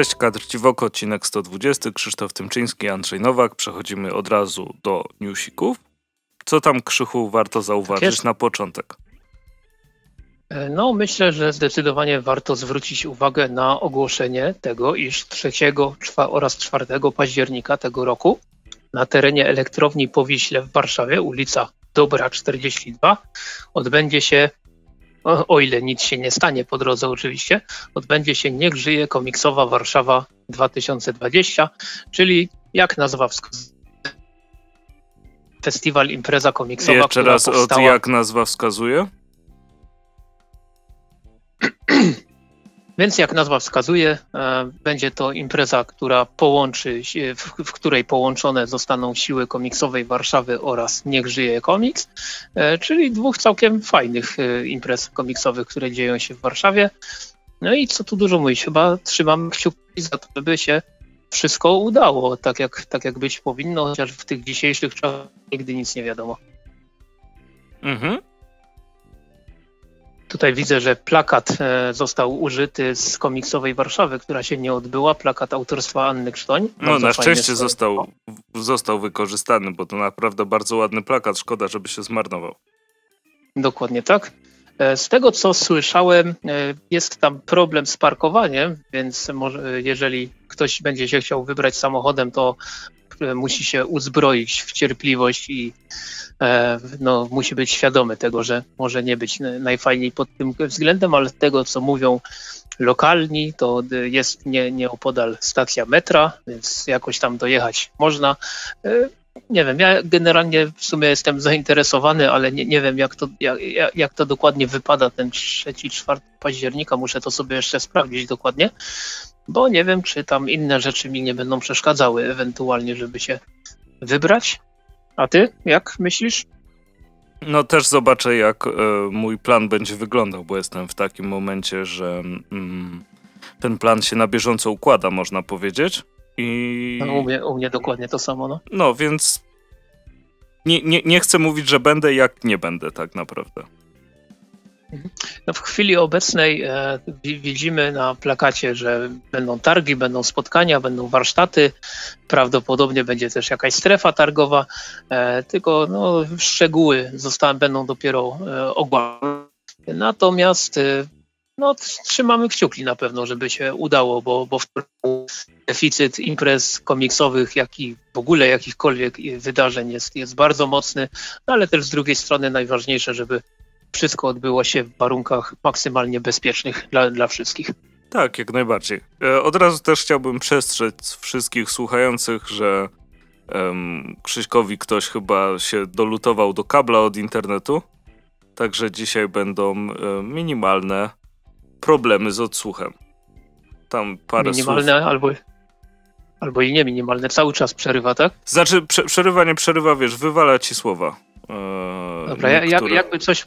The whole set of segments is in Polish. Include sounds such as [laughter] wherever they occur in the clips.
Cześć, kadr Ciwoko, odcinek 120, Krzysztof Tymczyński, Andrzej Nowak. Przechodzimy od razu do newsików. Co tam, Krzychu, warto zauważyć jest. na początek? E, No, myślę, że zdecydowanie warto zwrócić uwagę na ogłoszenie tego, iż 3 czwa- oraz 4 października tego roku na terenie elektrowni Powiśle w Warszawie, ulica Dobra 42, odbędzie się, o, o ile nic się nie stanie po drodze oczywiście, odbędzie się Niech żyje komiksowa Warszawa 2020, czyli jak nazwa wskazuje, festiwal impreza komiksowa, Jeszcze raz, od powstała... jak nazwa wskazuje? [clears throat] Więc jak nazwa wskazuje, e, będzie to impreza, która połączy, w, w której połączone zostaną siły komiksowej Warszawy oraz Niech żyje komiks, e, czyli dwóch całkiem fajnych e, imprez komiksowych, które dzieją się w Warszawie. No i co tu dużo mówić, chyba trzymam kciuki za to, żeby się wszystko udało, tak jak, tak jak być powinno, chociaż w tych dzisiejszych czasach nigdy nic nie wiadomo. Mhm. Tutaj widzę, że plakat e, został użyty z komiksowej Warszawy, która się nie odbyła. Plakat autorstwa Anny Krztoń. No, na szczęście został, został wykorzystany, bo to naprawdę bardzo ładny plakat. Szkoda, żeby się zmarnował. Dokładnie tak. E, Z tego co słyszałem, e, jest tam problem z parkowaniem, więc może, jeżeli ktoś będzie się chciał wybrać samochodem, to musi się uzbroić w cierpliwość i e, no, musi być świadomy tego, że może nie być najfajniej pod tym względem, ale tego co mówią lokalni, to jest nie, nieopodal stacja metra, więc jakoś tam dojechać można. E, nie wiem, ja generalnie w sumie jestem zainteresowany, ale nie, nie wiem jak to, jak- jak to dokładnie wypada ten 3-4 października. Muszę to sobie jeszcze sprawdzić dokładnie, bo nie wiem, czy tam inne rzeczy mi nie będą przeszkadzały ewentualnie, żeby się wybrać. A ty, jak myślisz? No też zobaczę, jak e, mój plan będzie wyglądał, bo jestem w takim momencie, że mm, ten plan się na bieżąco układa, można powiedzieć. I No, u, mnie, u mnie dokładnie to samo, no. no więc nie, nie, nie chcę mówić, że będę, jak nie będę tak naprawdę. No w chwili obecnej e, wi- widzimy na plakacie, że będą targi, będą spotkania, będą warsztaty, prawdopodobnie będzie też jakaś strefa targowa, e, tylko no, szczegóły zostaną, będą dopiero e. Natomiast e, no, trzymamy kciuki na pewno, żeby się udało, bo, bo w deficyt imprez komiksowych, jak i w ogóle jakichkolwiek wydarzeń jest, jest bardzo mocny, no, ale też z drugiej strony najważniejsze, żeby wszystko odbyło się w warunkach maksymalnie bezpiecznych dla, dla wszystkich. Tak, jak najbardziej. E, Od razu też chciałbym przestrzec wszystkich słuchających, że em, Krzyśkowi ktoś chyba się dolutował do kabla od internetu. Także dzisiaj będą e, minimalne problemy z odsłuchem. Tam parę Minimalne słów. albo, albo i nie minimalne, cały czas przerywa, tak? Znaczy, prze, przerywa, nie przerywa, wiesz, wywala ci słowa. E, Dobra, ja, jakby, coś,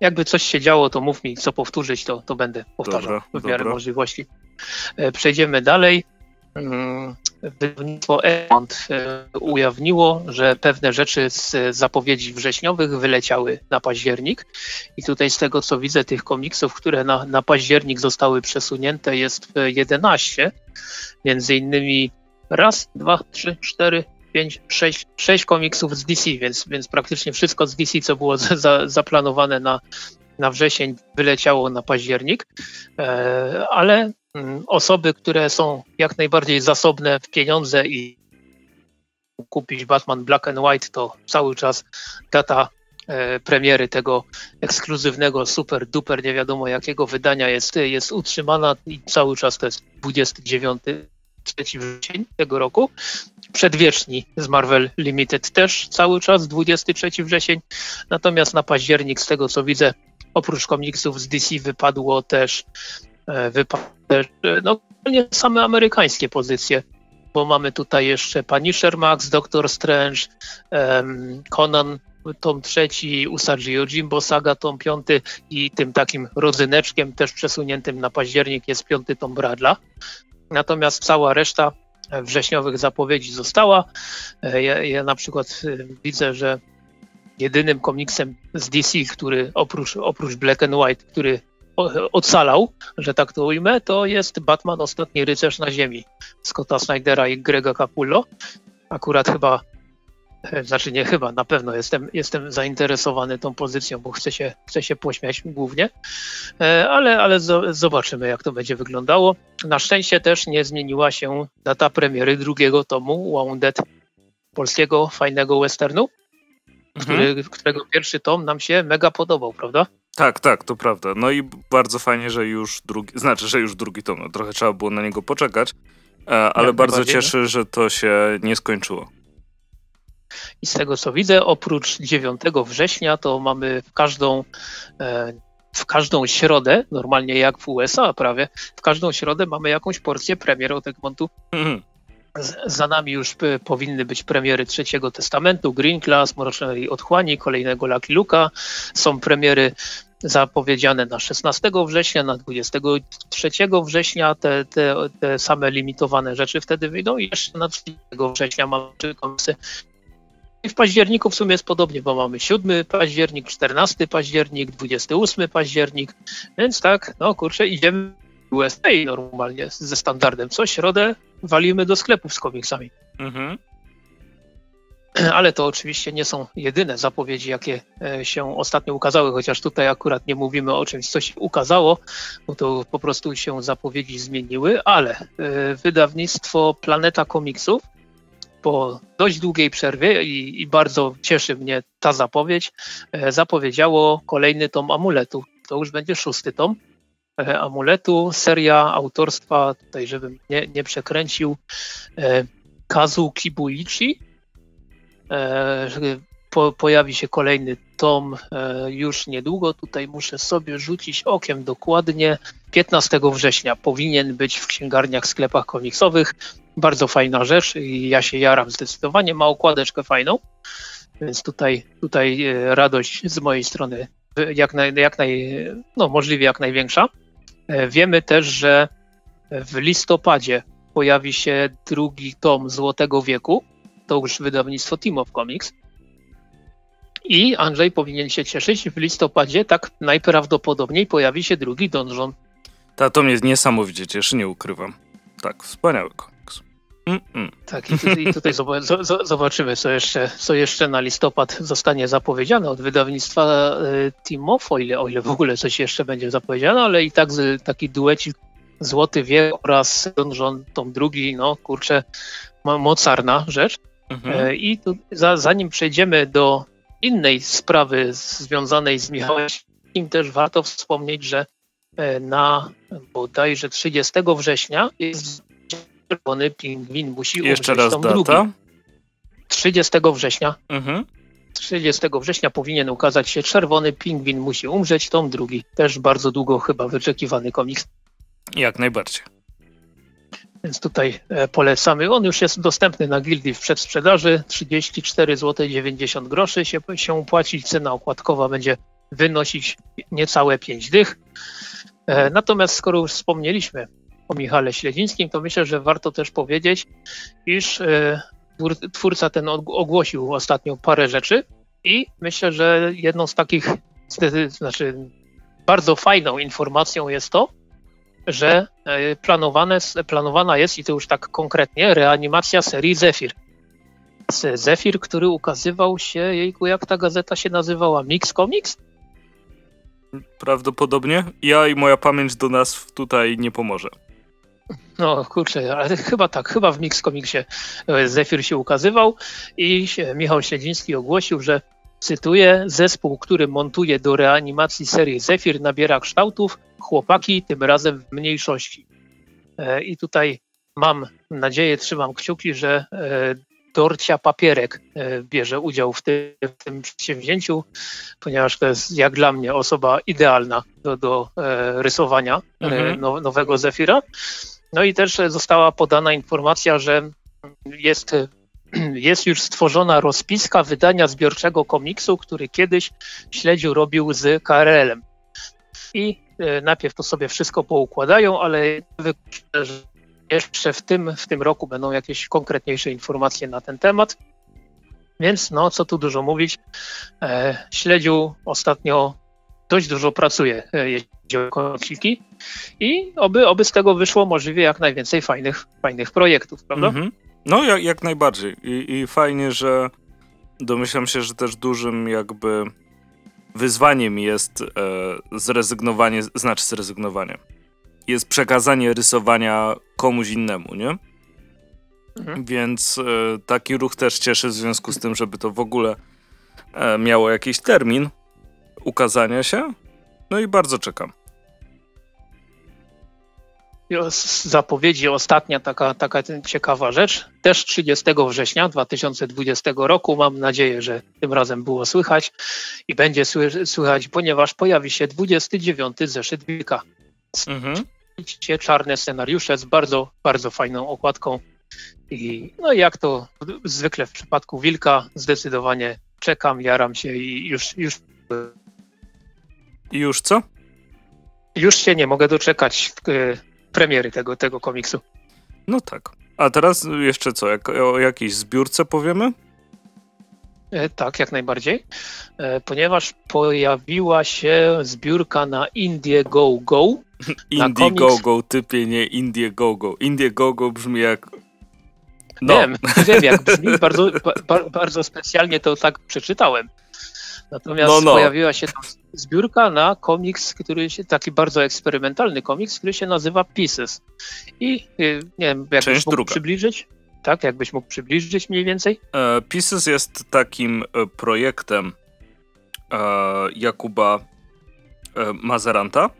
jakby coś się działo, to mów mi, co powtórzyć, to, to będę powtarzał Dobra, w miarę dobra. możliwości. E, Przejdziemy dalej. Mm, Wydawnictwo Egmont e, ujawniło, że pewne rzeczy z zapowiedzi wrześniowych wyleciały na październik. I tutaj z tego co widzę, tych komiksów, które na, na październik zostały przesunięte, jest e, 11. Między innymi raz, dwa, trzy, cztery, pięć, sześć, sześć komiksów z DC, więc, więc praktycznie wszystko z DC, co było [laughs] za, za, zaplanowane na, na wrzesień, wyleciało na październik. E, ale mm, osoby, które są jak najbardziej zasobne w pieniądze i kupić Batman Black and White, to cały czas data e, premiery tego ekskluzywnego, super duper, nie wiadomo jakiego wydania jest, jest utrzymana i cały czas to jest 29 3 wrzesień tego roku. Przedwieczni z Marvel Limited też cały czas 23 wrzesień. Natomiast na październik, z tego co widzę, oprócz komiksów z DC wypadło też, e, wypadły też e, no, same amerykańskie pozycje, bo mamy tutaj jeszcze Punisher Max, Doctor Strange, em, Conan tom trzeci, Usagi Yojimbo Saga tom piąty i tym takim rodzyneczkiem też przesuniętym na październik jest piąty tom Bradla. Natomiast cała reszta wrześniowych zapowiedzi została. E, Ja, ja na przykład e, widzę, że jedynym komiksem z DC, który oprócz, oprócz Black and White, który ocalał, że tak to ujmę, to jest Batman Ostatni Rycerz na Ziemi Scotta Snydera i Grega Capullo. Akurat chyba, [laughs] znaczy nie chyba, na pewno jestem, jestem zainteresowany tą pozycją, bo chcę się, chcę się pośmiać głównie, e, ale, ale zobaczymy, jak to będzie wyglądało. Na szczęście też nie zmieniła się data premiery drugiego tomu Wounded polskiego fajnego westernu, który, mhm. którego pierwszy tom nam się mega podobał, prawda? Tak, tak, to prawda. No i bardzo fajnie, że już drugi, znaczy, że już drugi tom, no, trochę trzeba było na niego poczekać, e, ale Jak bardzo no. że to się nie skończyło. I z tego co widzę, oprócz 9 września, to mamy w każdą, e, w każdą środę, normalnie jak w USA prawie, w każdą środę mamy jakąś porcję premier od Egmontu. Mhm. Za nami już powinny być premiery Trzeciego Testamentu, Green Class, Mrocznej Otchłani, kolejnego Lucky Luka. Są premiery zapowiedziane na 16 września, na 23 września. Te, te, te same limitowane rzeczy wtedy wyjdą i jeszcze na 30 września mamy komiksy. I w październiku w sumie jest podobnie, bo mamy 7 październik, 14 październik, 28 październik, więc tak, no kurczę, idziemy USA normalnie ze standardem. Co środę walimy do sklepów z komiksami. Mhm. Ale to oczywiście nie są jedyne zapowiedzi, jakie e, się ostatnio ukazały, chociaż tutaj akurat nie mówimy o czymś, co się ukazało, bo to po prostu się zapowiedzi zmieniły, ale e, wydawnictwo Planeta Komiksów po dość długiej przerwie i, i bardzo cieszy mnie ta zapowiedź, e, zapowiedziało kolejny tom Amuletu. To już będzie szósty tom. E, amuletu. Seria autorstwa, tutaj żebym nie, nie przekręcił, e, Kazu Kibuichi. Po, pojawi się kolejny tom już niedługo. Tutaj muszę sobie rzucić okiem dokładnie. 15 września powinien być w księgarniach, sklepach komiksowych. Bardzo fajna rzecz i ja się jaram zdecydowanie. Ma okładeczkę fajną, więc tutaj, tutaj radość z mojej strony jak, naj, jak naj, no możliwie jak największa. E, wiemy też, że w listopadzie pojawi się drugi tom Złotego Wieku. To już wydawnictwo Team of Comics. I Andrzej powinien się cieszyć. W listopadzie tak najprawdopodobniej pojawi się drugi donżon. Ta, to mnie niesamowicie cieszy, nie ukrywam. Tak, wspaniały komiks. Mm-mm. Tak, i tutaj, tutaj zobaczymy, co jeszcze, co jeszcze na listopad zostanie zapowiedziane od wydawnictwa e, Timof, o ile, o ile w ogóle coś jeszcze będzie zapowiedziane, ale i tak taki duecik Złoty Wiek oraz Donżon Tom drugi, no kurczę, mocarna rzecz. Mhm. E, I tu, za, zanim przejdziemy do innej sprawy związanej z Michałem też warto wspomnieć, że e, na bodajże 30 września jest czerwony pingwin musi Jeszcze raz data. Drugi. 30 września. Mhm. 30 września powinien ukazać się Czerwony Pingwin musi umrzeć, tom drugi. Też bardzo długo chyba wyczekiwany komiks. Jak najbardziej. Więc tutaj e, polecamy. On już jest dostępny na gildii w przedsprzedaży. 34 zł 90 groszy się, się płaci. Cena okładkowa będzie wynosić niecałe 5 dych. E, natomiast skoro już wspomnieliśmy o Michale Śledzińskim, to myślę, że warto też powiedzieć, iż e, twórca ten ogłosił ostatnio parę rzeczy i myślę, że jedną z takich, znaczy bardzo fajną informacją jest to, że e, planowane, planowana jest, i to już tak konkretnie, reanimacja serii Zephyr. Zephyr, który ukazywał się, jejku, jak ta gazeta się nazywała? Mix Comics? Prawdopodobnie. Ja i moja pamięć do nas tutaj nie pomoże. No kurczę, ale chyba tak, chyba w Mix Comicsie e, Zephyr się ukazywał i Michał Śledziński ogłosił, że cytuję, zespół, który montuje do reanimacji serii Zephyr nabiera kształtów, chłopaki tym razem w mniejszości. E, I tutaj mam nadzieję, trzymam kciuki, że e, Dorcia Papierek bierze udział w tym, w tym przedsięwzięciu, ponieważ to jest jak dla mnie osoba idealna do, do rysowania mhm. nowego Zefira. No i też została podana informacja, że jest, [clears throat] jest już stworzona rozpiska wydania zbiorczego komiksu, który kiedyś śledził robił z KRL-em. I e, najpierw to sobie wszystko poukładają, ale jeszcze w tym, w tym roku będą jakieś konkretniejsze informacje na ten temat. Więc no, co tu dużo mówić. E, śledził ostatnio dość dużo pracuje, jeśli chodzi o komiksiki i oby, oby z tego wyszło możliwie jak najwięcej fajnych, fajnych projektów, prawda? Mhm. No, jak, jak najbardziej. I, I fajnie, że domyślam się, że też dużym jakby wyzwaniem jest e, zrezygnowanie, znaczy zrezygnowanie. Jest przekazanie rysowania komuś innemu, nie? Mhm. Więc e, taki ruch też cieszy w związku z tym, żeby to w ogóle e, miało jakiś termin ukazania się. No i bardzo czekam z zapowiedzi ostatnia taka, taka ciekawa rzecz. Też 30 września 2020 roku. Mam nadzieję, że tym razem było słychać i będzie słychać, ponieważ pojawi się 29 zeszyt Wilka. Mhm. Czarne scenariusze z bardzo, bardzo fajną okładką. I no jak to zwykle w przypadku Wilka, zdecydowanie czekam, jaram się i już. już... I już co? Już się nie mogę doczekać premiery tego, tego komiksu. No tak. A teraz jeszcze co, jak, o jakiejś zbiórce powiemy? E, tak, jak najbardziej. E, ponieważ pojawiła się zbiórka na Indiegogo. [laughs] Indiegogo, typie, nie Indiegogo. Indiegogo brzmi jak... No. Wiem, wiem jak [laughs] brzmi, bardzo, ba, bardzo specjalnie to tak przeczytałem. Natomiast no, no. pojawiła się tam zbiórka na komiks, który się, taki bardzo eksperymentalny komiks, który się nazywa Pieces. I y, nie wiem, jakbyś mógł druga. przybliżyć? Tak, jakbyś mógł przybliżyć mniej więcej? E, Pieces jest takim e, projektem e, Jakuba e, Mazeranta,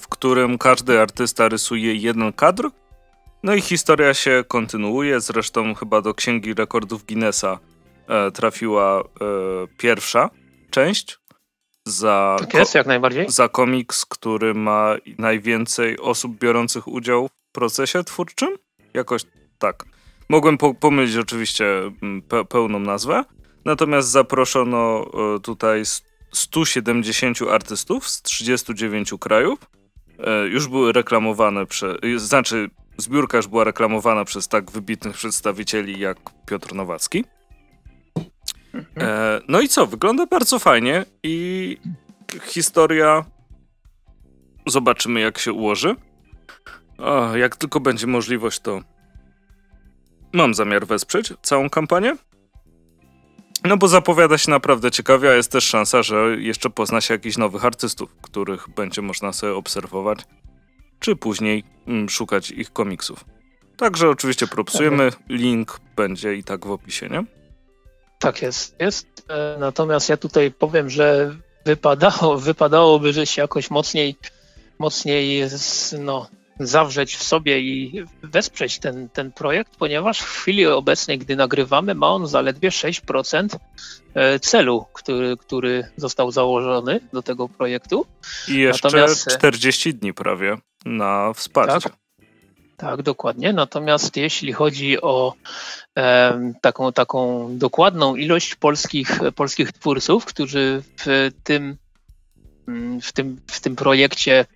w którym każdy artysta rysuje jeden kadr, no i historia się kontynuuje, zresztą chyba do Księgi Rekordów Guinnessa e, trafiła e, pierwsza część za, tak jest, jak najbardziej. za komiks, który ma najwięcej osób biorących udział w procesie twórczym? Jakoś tak. Mogłem po pomylić oczywiście mm, pe pełną nazwę, natomiast zaproszono e, tutaj 170 artystów z 39 krajów. E, już były reklamowane przez, znaczy zbiórka już była reklamowana przez tak wybitnych przedstawicieli jak Piotr Nowacki. E, no i co? Wygląda bardzo fajnie i historia. Zobaczymy, jak się ułoży. O, jak tylko będzie możliwość, to mam zamiar wesprzeć całą kampanię. No bo zapowiada się naprawdę ciekawie, a jest też szansa, że jeszcze pozna się jakichś nowych artystów, których będzie można sobie obserwować, czy później mm, szukać ich komiksów. Także oczywiście propsujemy, link będzie i tak w opisie, nie? Tak jest, jest. E, natomiast ja tutaj powiem, że wypadało, [laughs] wypadałoby, że się jakoś mocniej, mocniej no, zawrzeć w sobie i wesprzeć ten, ten projekt, ponieważ w chwili obecnej, gdy nagrywamy, ma on zaledwie 6% e, celu, który, który został założony do tego projektu. I jeszcze Natomiast, 40 dni prawie na wsparcie. Tak, tak, dokładnie. Natomiast jeśli chodzi o e, taką, taką dokładną ilość polskich, polskich twórców, którzy w tym, mm, w, tym, w tym projekcie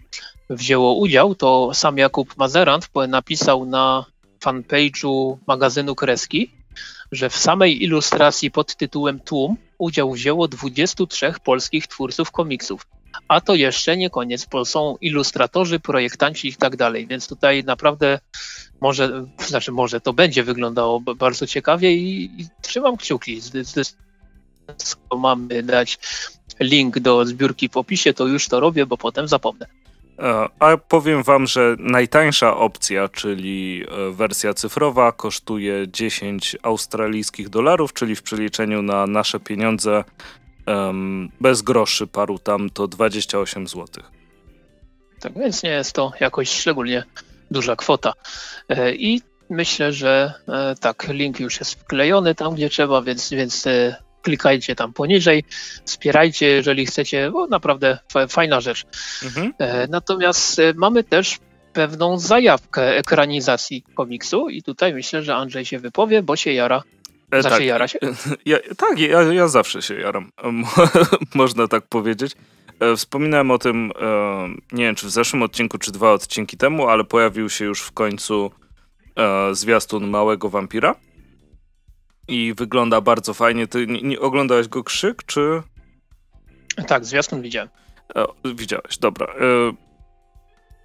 wzięło udział, to sam Jakub Mazerant napisał na fanpage'u magazynu Kreski, że w samej ilustracji pod tytułem Tłum udział wzięło 23 polskich twórców komiksów. A to jeszcze nie koniec, bo są ilustratorzy, projektanci i tak dalej, więc tutaj naprawdę może, znaczy może to będzie wyglądało bardzo ciekawie i, i trzymam kciuki. Skoro mamy dać link do zbiórki w opisie, to już to robię, bo potem zapomnę. E, a powiem wam, że najtańsza opcja, czyli e, wersja cyfrowa, kosztuje 10 australijskich dolarów, czyli w przeliczeniu na nasze pieniądze um, bez groszy paru tam to 28 zł. Tak więc nie jest to jakoś szczególnie duża kwota. E, I myślę, że tak, link już jest wklejony tam, gdzie trzeba, więc, więc klikajcie tam poniżej, wspierajcie, jeżeli chcecie, bo naprawdę fajna rzecz. Mhm. E, natomiast e, mamy też pewną zajawkę ekranizacji komiksu i tutaj myślę, że Andrzej się wypowie, bo się jara. E, tak. jara się? [laughs] Ja, tak, ja, ja zawsze się jaram, [laughs] można tak powiedzieć. E, wspominałem o tym, nie wiem czy w zeszłym odcinku, czy dwa odcinki temu, ale pojawił się już w końcu zwiastun Małego Wampira i wygląda bardzo fajnie. Ty nie, nie oglądałeś go krzyk, czy? Tak, zwiastun widziałem. E, widziałeś, dobra. E,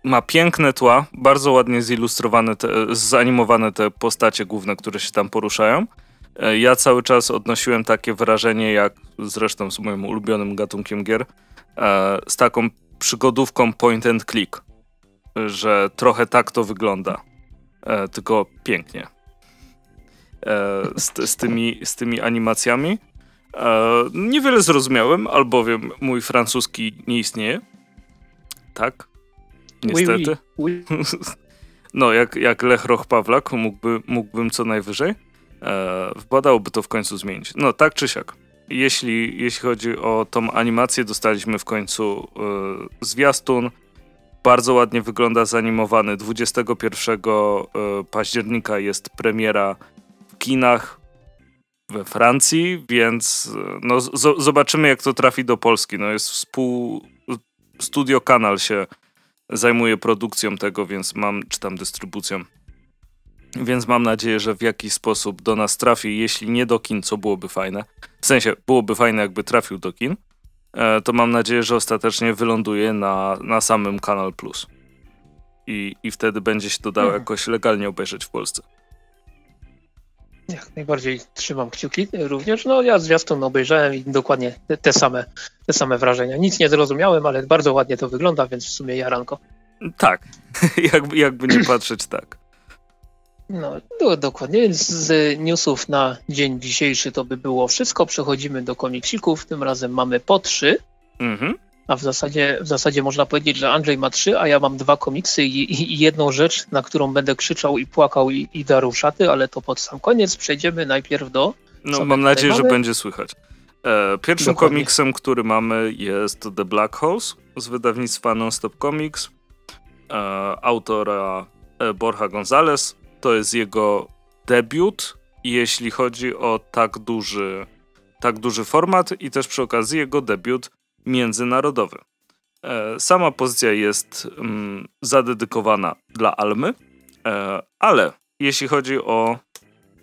ma piękne tła, bardzo ładnie zilustrowane, te, zanimowane te postacie główne, które się tam poruszają. E, ja cały czas odnosiłem takie wrażenie, jak zresztą z moim ulubionym gatunkiem gier, e, z taką przygodówką point and click, że trochę tak to wygląda, e, tylko pięknie. Z, z, tymi, z tymi animacjami. Niewiele zrozumiałem, albowiem mój francuski nie istnieje. Tak? Niestety. Oui, oui. [laughs] No, jak, jak Lech Roch Pawlak mógłby, mógłbym co najwyżej. E, wpadałoby to w końcu zmienić. No, tak czy siak. Jeśli, jeśli chodzi o tą animację, dostaliśmy w końcu e, zwiastun. Bardzo ładnie wygląda zanimowany. 21 e, października jest premiera w kinach we Francji, więc no, z, zobaczymy, jak to trafi do Polski. No, jest współ... Studio Kanal się zajmuje produkcją tego, więc mam, czy tam dystrybucją więc mam nadzieję, że w jakiś sposób do nas trafi, jeśli nie do kin, co byłoby fajne. W sensie, byłoby fajne, jakby trafił do kin. E, to mam nadzieję, że ostatecznie wyląduje na, na samym Kanal Plus. I, I wtedy będzie się to dało hmm. jakoś legalnie obejrzeć w Polsce. Jak najbardziej trzymam kciuki również. No ja zwiastun obejrzałem i dokładnie te, te, same, te same wrażenia. Nic nie zrozumiałem, ale bardzo ładnie to wygląda, więc w sumie jaranko. Tak, [laughs] jakby, jakby nie patrzeć tak. No, no, dokładnie. Z newsów na dzień dzisiejszy to by było wszystko. Przechodzimy do komiksików. Tym razem mamy po trzy. Mhm. A w zasadzie, w zasadzie można powiedzieć, że Andrzej ma trzy, a ja mam dwa komiksy i, i jedną rzecz, na którą będę krzyczał i płakał i, i darł szaty, ale to pod sam koniec. Przejdziemy najpierw do. No, mam nadzieję, że będzie słychać. E, pierwszym Dokładnie. komiksem, który mamy jest The Black Holes z wydawnictwa Nonstop Comics. E, autora e, Borja Gonzalez to jest jego debiut, jeśli chodzi o tak duży, tak duży format i też przy okazji jego debiut międzynarodowy. E, sama pozycja jest mm, zadedykowana dla Almy, e, ale jeśli chodzi o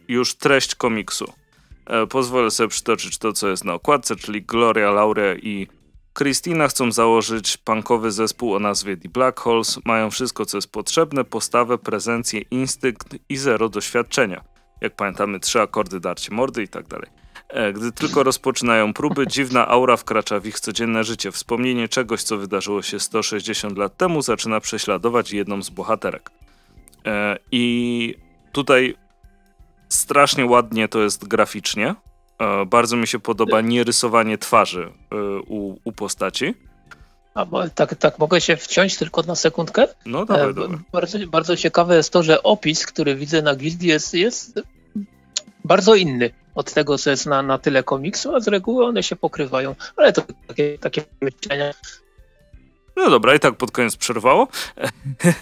już treść komiksu, e, pozwolę sobie przytoczyć to, co jest na okładce, czyli Gloria, Laurea i Christina chcą założyć punkowy zespół o nazwie The Black Holes. Mają wszystko, co jest potrzebne, postawę, prezencję, instynkt i zero doświadczenia. Jak pamiętamy, trzy akordy, darcie mordy i tak dalej. E, gdy tylko rozpoczynają próby, dziwna aura wkracza w ich codzienne życie. Wspomnienie czegoś, co wydarzyło się 160 lat temu, zaczyna prześladować jedną z bohaterek. E, I tutaj strasznie ładnie to jest graficznie. E, bardzo mi się podoba nierysowanie twarzy e, u, u postaci. A, tak, tak, mogę się wciąć tylko na sekundkę? No dawaj, e, dawaj. Bardzo, bardzo ciekawe jest to, że opis, który widzę na Gildii jest, jest bardzo inny od tego, co jest na, na tyle komiksu, a z reguły one się pokrywają. Ale to takie, takie myślenia. No dobra, i tak pod koniec przerwało.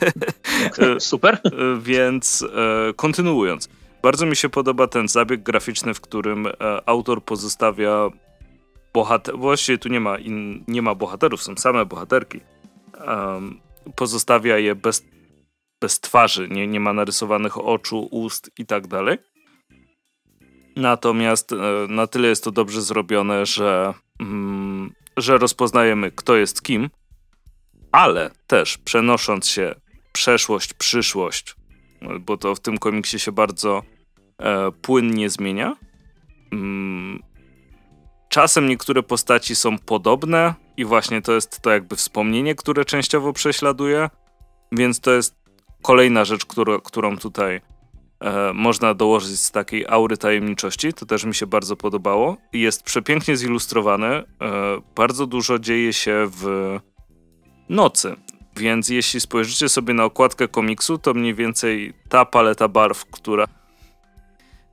[laughs] Super. Więc kontynuując. Bardzo mi się podoba ten zabieg graficzny, w którym e, autor pozostawia bohater... Właściwie tu nie ma, in... nie ma bohaterów, są same bohaterki. Pozostawia je bez, bez twarzy, nie, nie ma narysowanych oczu, ust i tak dalej. Natomiast e, na tyle jest to dobrze zrobione, że, mm, że rozpoznajemy, kto jest kim, ale też przenosząc się przeszłość, przyszłość, bo to w tym komiksie się bardzo e, płynnie zmienia. Mm, czasem niektóre postaci są podobne i właśnie to jest to jakby wspomnienie, które częściowo prześladuje, więc to jest kolejna rzecz, którą, którą tutaj e, można dołożyć z takiej aury tajemniczości. To też mi się bardzo podobało. Jest przepięknie zilustrowane. E, bardzo dużo dzieje się w nocy. Więc jeśli spojrzycie sobie na okładkę komiksu, to mniej więcej ta paleta barw, która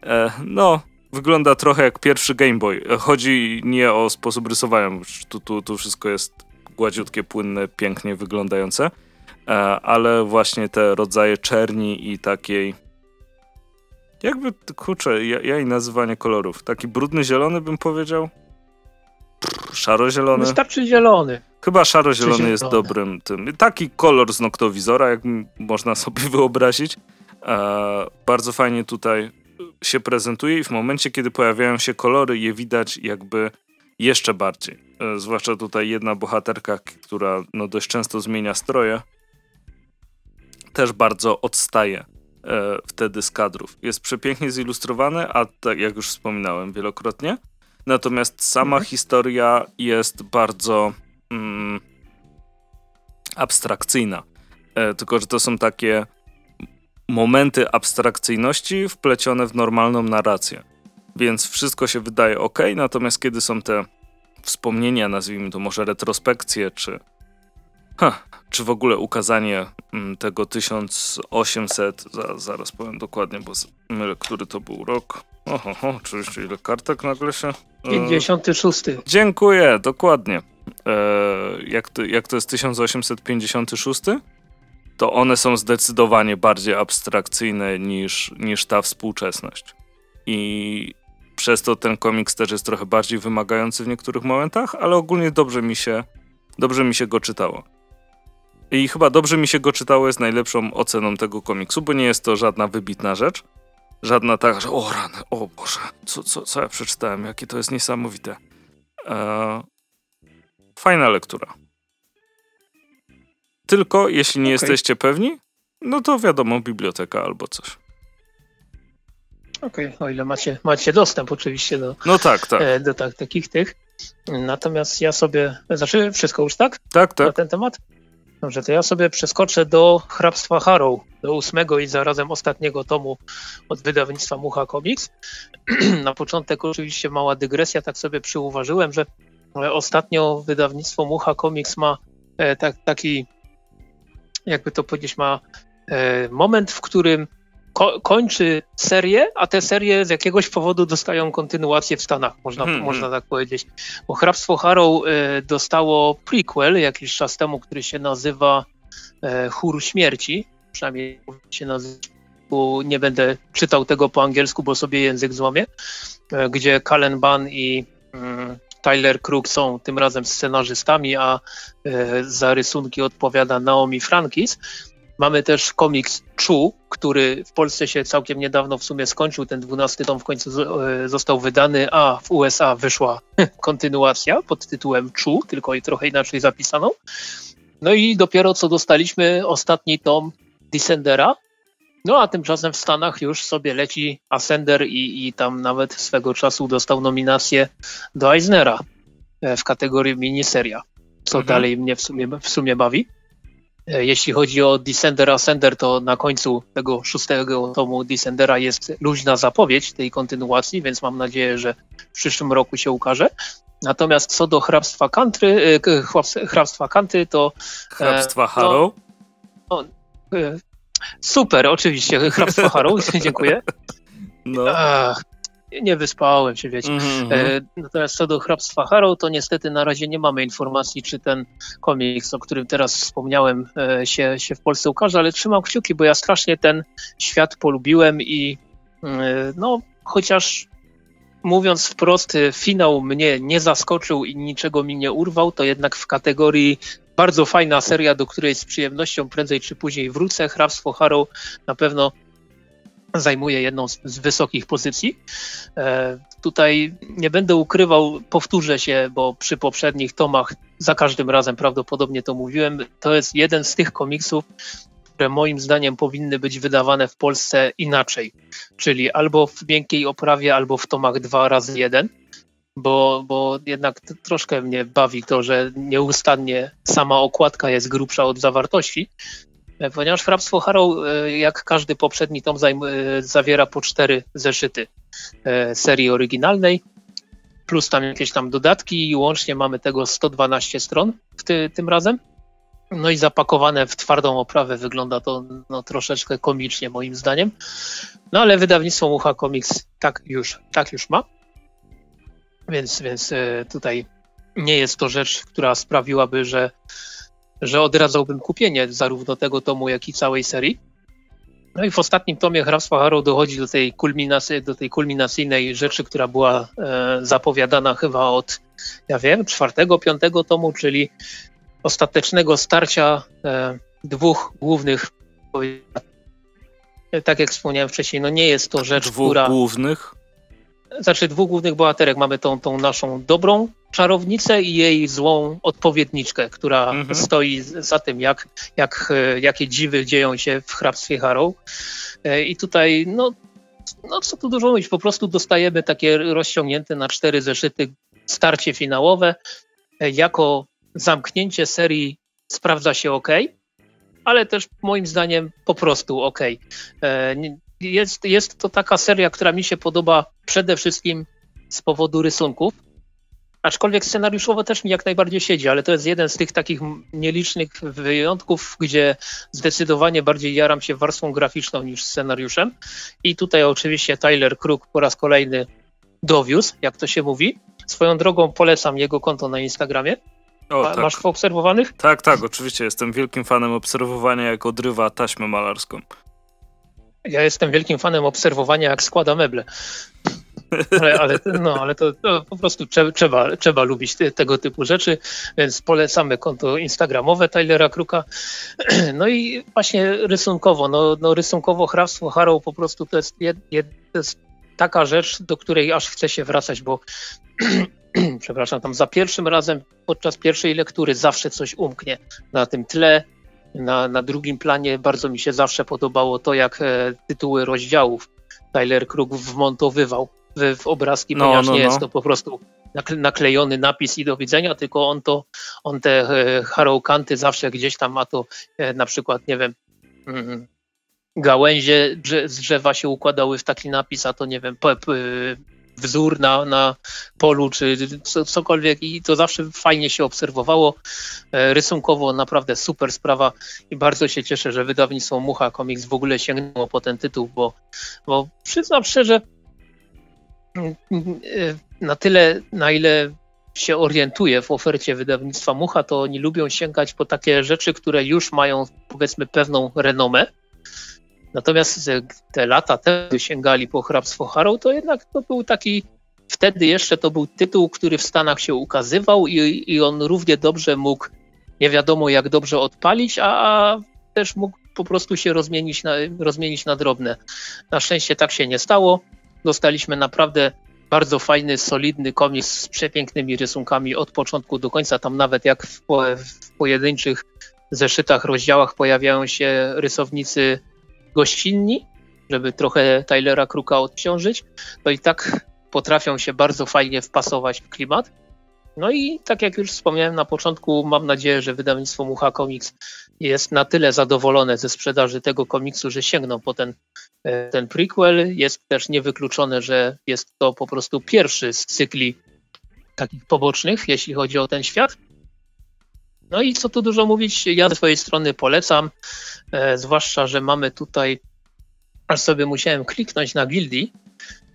E, no, wygląda trochę jak pierwszy Game Boy. Chodzi nie o sposób rysowania, tu, tu, tu wszystko jest gładziutkie, płynne, pięknie wyglądające, e, ale właśnie te rodzaje czerni i takiej jakby, kurczę, ja, ja i nazywanie kolorów. Taki brudny zielony bym powiedział. Szaro-zielony. Wystarczy zielony. Chyba szaro-zielony jest dobrym tym. Taki kolor z noktowizora, jak można [laughs] sobie wyobrazić. E, bardzo fajnie tutaj się prezentuje i w momencie, kiedy pojawiają się kolory, je widać jakby jeszcze bardziej. E, zwłaszcza tutaj jedna bohaterka, która no, dość często zmienia stroje, też bardzo odstaje e, wtedy z kadrów. Jest przepięknie zilustrowany, a tak jak już wspominałem wielokrotnie. Natomiast sama mhm. historia jest bardzo mm, abstrakcyjna. E, tylko, że to są takie momenty abstrakcyjności wplecione w normalną narrację. Więc wszystko się wydaje ok, natomiast kiedy są te wspomnienia, nazwijmy to może retrospekcje, czy, ha, czy w ogóle ukazanie mm, tego 1800, za, zaraz powiem dokładnie, bo mylę, który to był rok. Oho, oho oczywiście ile kartek nagle się... 56. E, dziękuję, dokładnie. E, jak, to, jak to jest 1856? To one są zdecydowanie bardziej abstrakcyjne niż, niż ta współczesność. I przez to ten komiks też jest trochę bardziej wymagający w niektórych momentach, ale ogólnie dobrze mi się, dobrze mi się go czytało. I chyba dobrze mi się go czytało jest najlepszą oceną tego komiksu, bo nie jest to żadna wybitna rzecz. Żadna taka, że o rany, o Boże, co, co, co ja przeczytałem, jakie to jest niesamowite. Eee, fajna lektura. Tylko jeśli nie okay. jesteście pewni, no to wiadomo, biblioteka albo coś. Okej, okay, o ile macie, macie dostęp oczywiście do, no tak, tak. E, do tak, takich tych. Natomiast ja sobie, znaczy wszystko już tak? Tak, tak. Na ten temat? Dobrze, to ja sobie przeskoczę do hrabstwa Harrow, do ósmego i zarazem ostatniego tomu od wydawnictwa Mucha Comics. [clears throat] Na początek oczywiście mała dygresja, tak sobie przyuważyłem, że ostatnio wydawnictwo Mucha Comics ma e, tak, taki, jakby to powiedzieć, ma e, moment, w którym ko kończy serię, a te serie z jakiegoś powodu dostają kontynuację w Stanach, można, hmm, można tak powiedzieć. Bo Hrabstwo Harrow y, dostało prequel jakiś czas temu, który się nazywa y, Chór Śmierci, przynajmniej się nazywa, bo nie będę czytał tego po angielsku, bo sobie język złamie, gdzie Cullen Bunn i Tyler Crook są tym razem scenarzystami, a za rysunki odpowiada Naomi Frankis. Mamy też komiks Chu, który w Polsce się całkiem niedawno w sumie skończył. Ten 12 tom w końcu e, został wydany, a w USA wyszła [laughs] kontynuacja pod tytułem Chu, tylko i trochę inaczej zapisaną. No i dopiero co dostaliśmy ostatni tom Descendera. No a tymczasem w Stanach już sobie leci Ascender i, i tam nawet swego czasu dostał nominację do Eisnera e, w kategorii miniseria, co mhm. dalej mnie w sumie, w sumie bawi. E, jeśli chodzi o Descender Ascender, to na końcu tego szóstego tomu Descendera jest luźna zapowiedź tej kontynuacji, więc mam nadzieję, że w przyszłym roku się ukaże. Natomiast co do hrabstwa Country, e, hrabstwa Kanty, to... Hrabstwa Harrow? No, super, oczywiście, [laughs] hrabstwo Harrow, [laughs] dziękuję. No. Ach, nie wyspałem się, wiecie. Mm -hmm. natomiast co do hrabstwa Harrow, to niestety na razie nie mamy informacji, czy ten komiks, o którym teraz wspomniałem, e, się, się w Polsce ukaże, ale trzymam kciuki, bo ja strasznie ten świat polubiłem i e, no, chociaż mówiąc wprost, finał mnie nie zaskoczył i niczego mi nie urwał, to jednak w kategorii bardzo fajna seria, do której z przyjemnością prędzej czy później wrócę. Hrabstwo Harrow na pewno zajmuje jedną z, z wysokich pozycji. E, tutaj nie będę ukrywał, powtórzę się, bo przy poprzednich tomach za każdym razem prawdopodobnie to mówiłem. To jest jeden z tych komiksów, które moim zdaniem powinny być wydawane w Polsce inaczej, czyli albo w miękkiej oprawie, albo w tomach 2 razy 1 bo, bo jednak troszkę mnie bawi to, że nieustannie sama okładka jest grubsza od zawartości, E, ponieważ hrabstwo Harrow, e, jak każdy poprzedni tom, e, zawiera po cztery zeszyty serii oryginalnej, plus tam jakieś tam dodatki i łącznie mamy tego 112 stron ty, tym razem. No i zapakowane w twardą oprawę wygląda to no, troszeczkę komicznie moim zdaniem. No ale wydawnictwo Mucha Comics tak już, tak już ma. Więc, więc tutaj nie jest to rzecz, która sprawiłaby, że że odradzałbym kupienie zarówno tego tomu, jak i całej serii. No i w ostatnim tomie Hrabstwa Harrow dochodzi do tej, kulminacji, do tej kulminacyjnej rzeczy, która była e, zapowiadana chyba od, ja wiem, czwartego, piątego tomu, czyli ostatecznego starcia e, dwóch głównych. Tak jak wspomniałem wcześniej, no nie jest to rzecz, dwóch która. głównych? Znaczy dwóch głównych bohaterek. Mamy tą, tą naszą dobrą czarownicę i jej złą odpowiedniczkę, która mhm. stoi za tym, jak, jak, jakie dziwy dzieją się w hrabstwie Harrow. E, I tutaj, no, no co tu dużo mówić, po prostu dostajemy takie rozciągnięte na cztery zeszyty starcie finałowe. E, jako zamknięcie serii sprawdza się ok, ale też moim zdaniem po prostu ok. Jest, jest to taka seria, która mi się podoba przede wszystkim z powodu rysunków. Aczkolwiek scenariuszowo też mi jak najbardziej siedzi, ale to jest jeden z tych takich nielicznych wyjątków, gdzie zdecydowanie bardziej jaram się warstwą graficzną niż scenariuszem. I tutaj oczywiście Tyler Crook po raz kolejny dowiózł, jak to się mówi. Swoją drogą polecam jego konto na Instagramie. O, tak. Masz poobserwowanych? Tak, tak, oczywiście. Jestem wielkim fanem obserwowania, jak odrywa taśmę malarską. Ja jestem wielkim fanem obserwowania, jak składa meble. Ale, ale, no, ale to, to po prostu trzeba, trzeba, lubić te, tego typu rzeczy, więc polecamy konto instagramowe Tylera Kruka. [clears throat] No i właśnie rysunkowo, no, no rysunkowo Hrabstwo Harrow po prostu to jest, jed, jed, to jest taka rzecz, do której aż chce się wracać, bo [clears throat] przepraszam, tam za pierwszym razem podczas pierwszej lektury zawsze coś umknie na tym tle. Na, na drugim planie bardzo mi się zawsze podobało to, jak e, tytuły rozdziałów Tyler Krug wmontowywał w, w obrazki, no, ponieważ no, nie no. jest to po prostu naklejony napis i do widzenia, tylko on to, on te e, harrowkanty zawsze gdzieś tam ma to e, na przykład, nie wiem, mm, gałęzie z drzewa się układały w taki napis, a to nie wiem, wzór na, na polu, czy cokolwiek i to zawsze fajnie się obserwowało. E, rysunkowo naprawdę super sprawa i bardzo się cieszę, że wydawnictwo Mucha Comics w ogóle sięgnęło po ten tytuł, bo, bo przyznam szczerze, mm, e, na tyle, na ile się orientuję w ofercie wydawnictwa Mucha, to oni lubią sięgać po takie rzeczy, które już mają powiedzmy pewną renomę Natomiast te lata temu sięgali po hrabstwo Harrow, to jednak to był taki, wtedy jeszcze to był tytuł, który w Stanach się ukazywał i, i on równie dobrze mógł, nie wiadomo jak dobrze odpalić, a, a też mógł po prostu się rozmienić na, rozmienić na drobne. Na szczęście tak się nie stało. Dostaliśmy naprawdę bardzo fajny, solidny komiks z przepięknymi rysunkami od początku do końca. Tam nawet jak w, w pojedynczych zeszytach, rozdziałach pojawiają się rysownicy gościnni, żeby trochę Tylera Kruka odciążyć, to i tak potrafią się bardzo fajnie wpasować w klimat. No i tak jak już wspomniałem na początku, mam nadzieję, że wydawnictwo Mucha Comics jest na tyle zadowolone ze sprzedaży tego komiksu, że sięgną po ten, e, ten prequel. Jest też niewykluczone, że jest to po prostu pierwszy z cykli takich pobocznych, jeśli chodzi o ten świat. No i co tu dużo mówić, ja ze swojej strony polecam, e, zwłaszcza, że mamy tutaj, aż sobie musiałem kliknąć na Gildii.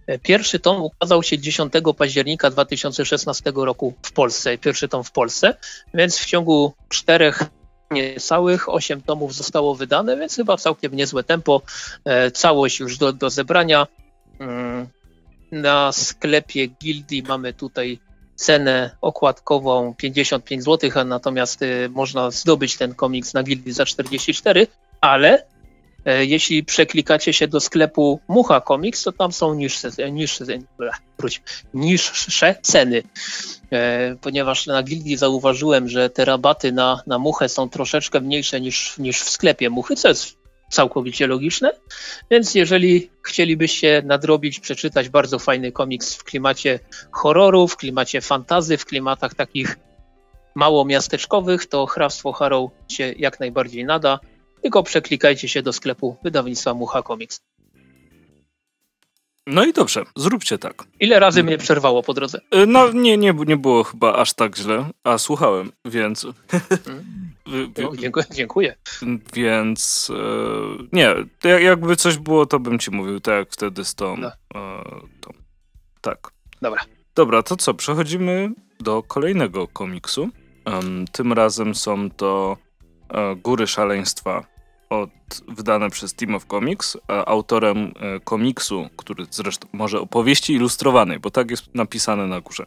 E, pierwszy tom ukazał się 10 października 2016 roku w Polsce, pierwszy tom w Polsce, więc w ciągu czterech niecałych 8 tomów zostało wydane, więc chyba całkiem niezłe tempo. E, całość już do, do zebrania. Mm, na sklepie Gildii mamy tutaj cenę okładkową 55 zł, a natomiast y, można zdobyć ten komiks na Gildii za 44, ale e, jeśli przeklikacie się do sklepu Mucha Comics, to tam są niższe, niższe, wróć, niższe ceny, e, ponieważ na Gildii zauważyłem, że te rabaty na, na Muchę są troszeczkę mniejsze niż, niż w sklepie Muchy, co jest całkowicie logiczne. Więc jeżeli chcielibyście nadrobić, przeczytać bardzo fajny komiks w klimacie horroru, w klimacie fantazy, w klimatach takich mało miasteczkowych, to Hrabstwo Harrow się jak najbardziej nada. Tylko przeklikajcie się do sklepu wydawnictwa Mucha Comics. No i dobrze, zróbcie tak. Ile razy mnie przerwało po drodze? E, no nie, nie, nie było chyba aż tak źle, a słuchałem, więc... No, dziękuję, dziękuję. Więc e, nie, jakby coś było, to bym ci mówił, tak jak wtedy z tą. No. E, tą. Tak. Dobra. Dobra, to co? Przechodzimy do kolejnego komiksu. Um, tym razem są to e, Góry Szaleństwa od, wydane przez Team of Comics. autorem e, komiksu, który zresztą może opowieści ilustrowanej, bo tak jest napisane na górze,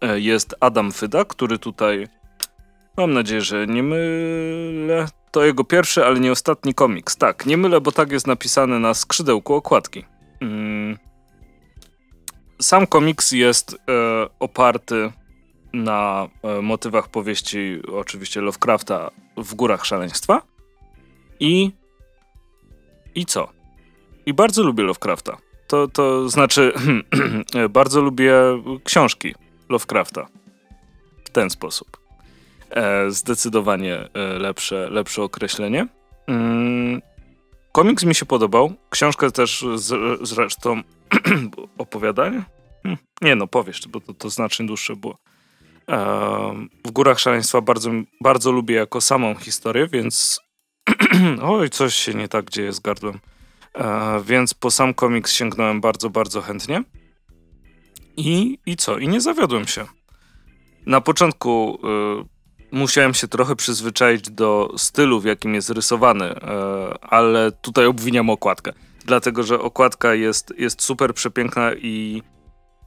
e, jest Adam Fyda, który tutaj Mam nadzieję, że nie mylę. To jego pierwszy, ale nie ostatni komiks. Tak, nie mylę, bo tak jest napisane na skrzydełku okładki. Mm. sam komiks jest e, oparty na e, motywach powieści oczywiście Lovecrafta w Górach Szaleństwa i i co? I bardzo lubię Lovecrafta. To, to znaczy, [clears throat] bardzo lubię książki Lovecrafta. W ten sposób. E, zdecydowanie e, lepsze, lepsze określenie. Mm, komiks mi się podobał. Książkę też z, zresztą [clears throat] opowiadanie? Hm, nie no, powiesz, bo to, to znacznie dłuższe było. E, w Górach Szaleństwa bardzo, bardzo lubię jako samą historię, więc [clears throat] oj, coś się nie tak dzieje z gardłem. Więc po sam komiks sięgnąłem bardzo, bardzo chętnie. I, I co? I nie zawiodłem się. Na początku y, musiałem się trochę przyzwyczaić do stylu, w jakim jest rysowany, y, ale tutaj obwiniam okładkę. Dlatego, że okładka jest, jest super przepiękna i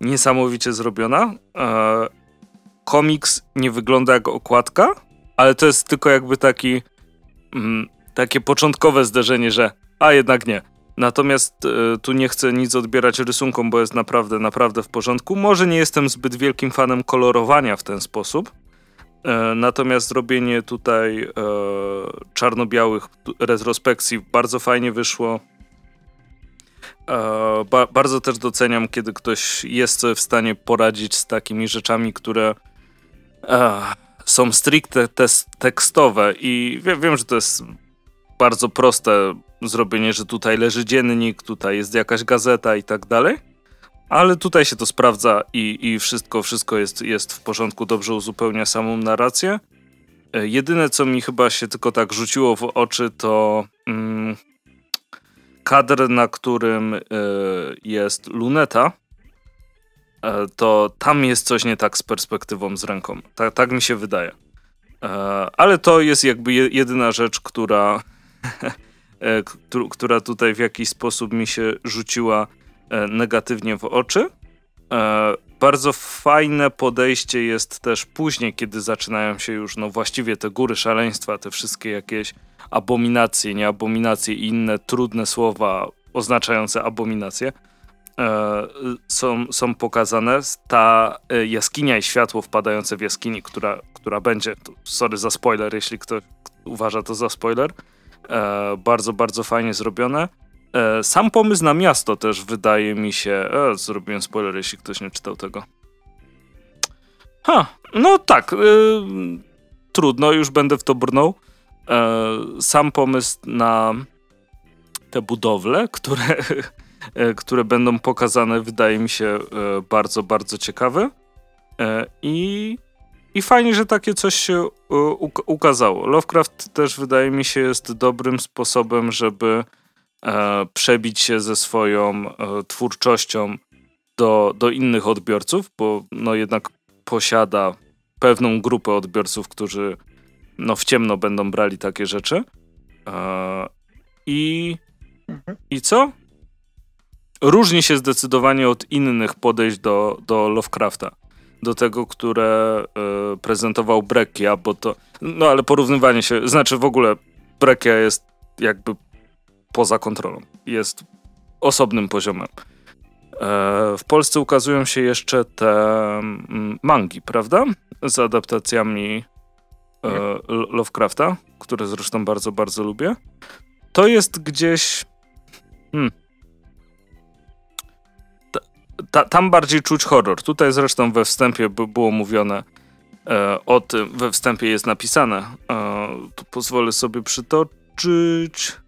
niesamowicie zrobiona. E, komiks nie wygląda jak okładka, ale to jest tylko jakby taki mm, takie początkowe zderzenie, że a jednak nie. Natomiast y, tu nie chcę nic odbierać rysunkom, bo jest naprawdę, naprawdę w porządku. Może nie jestem zbyt wielkim fanem kolorowania w ten sposób. E, natomiast robienie tutaj e, czarno-białych retrospekcji bardzo fajnie wyszło. E, ba bardzo też doceniam, kiedy ktoś jest w stanie poradzić z takimi rzeczami, które są stricte tekstowe i wiem, że to jest bardzo proste zrobienie, że tutaj leży dziennik, tutaj jest jakaś gazeta i tak dalej. Ale tutaj się to sprawdza i, i wszystko, wszystko jest, jest w porządku, dobrze uzupełnia samą narrację. E, jedyne, co mi chyba się tylko tak rzuciło w oczy, to mm, kadr, na którym y, jest luneta. Y, to tam jest coś nie tak z perspektywą z ręką. Tak, tak mi się wydaje. Y, ale to jest jakby jedyna rzecz, która [laughs] która tutaj w jakiś sposób mi się rzuciła negatywnie w oczy. E, bardzo fajne podejście jest też później, kiedy zaczynają się już, no właściwie te góry szaleństwa, te wszystkie jakieś abominacje, nie abominacje i inne trudne słowa oznaczające abominacje są, są pokazane. Ta jaskinia i światło wpadające w jaskini, która, która będzie, sorry za spoiler, jeśli ktoś uważa to za spoiler, E, bardzo, bardzo fajnie zrobione. E, sam pomysł na miasto też wydaje mi się. E, zrobiłem spoiler, jeśli ktoś nie czytał tego. Ha, no tak. trudno, już będę w to brnął. sam pomysł na te budowle, które, które będą pokazane, wydaje mi się bardzo, bardzo ciekawy. I i fajnie, że takie coś się ukazało. Lovecraft też wydaje mi się jest dobrym sposobem, żeby e, przebić się ze swoją e, twórczością do, do innych odbiorców, bo no jednak posiada pewną grupę odbiorców, którzy no w ciemno będą brali takie rzeczy. E, I, mhm. I co? Różni się zdecydowanie od innych podejść do, do Lovecrafta do tego, które prezentował Breccia, bo to, no ale porównywanie się, znaczy w ogóle Breccia jest jakby poza kontrolą, jest osobnym poziomem. E, w Polsce ukazują się jeszcze te mm, mangi, prawda? Z adaptacjami e, Lovecrafta, które zresztą bardzo, bardzo lubię. To jest gdzieś. Hmm, ta, tam bardziej czuć horror. Tutaj zresztą we wstępie było mówione e, o tym, we wstępie jest napisane. E, tu pozwolę sobie przytoczyć.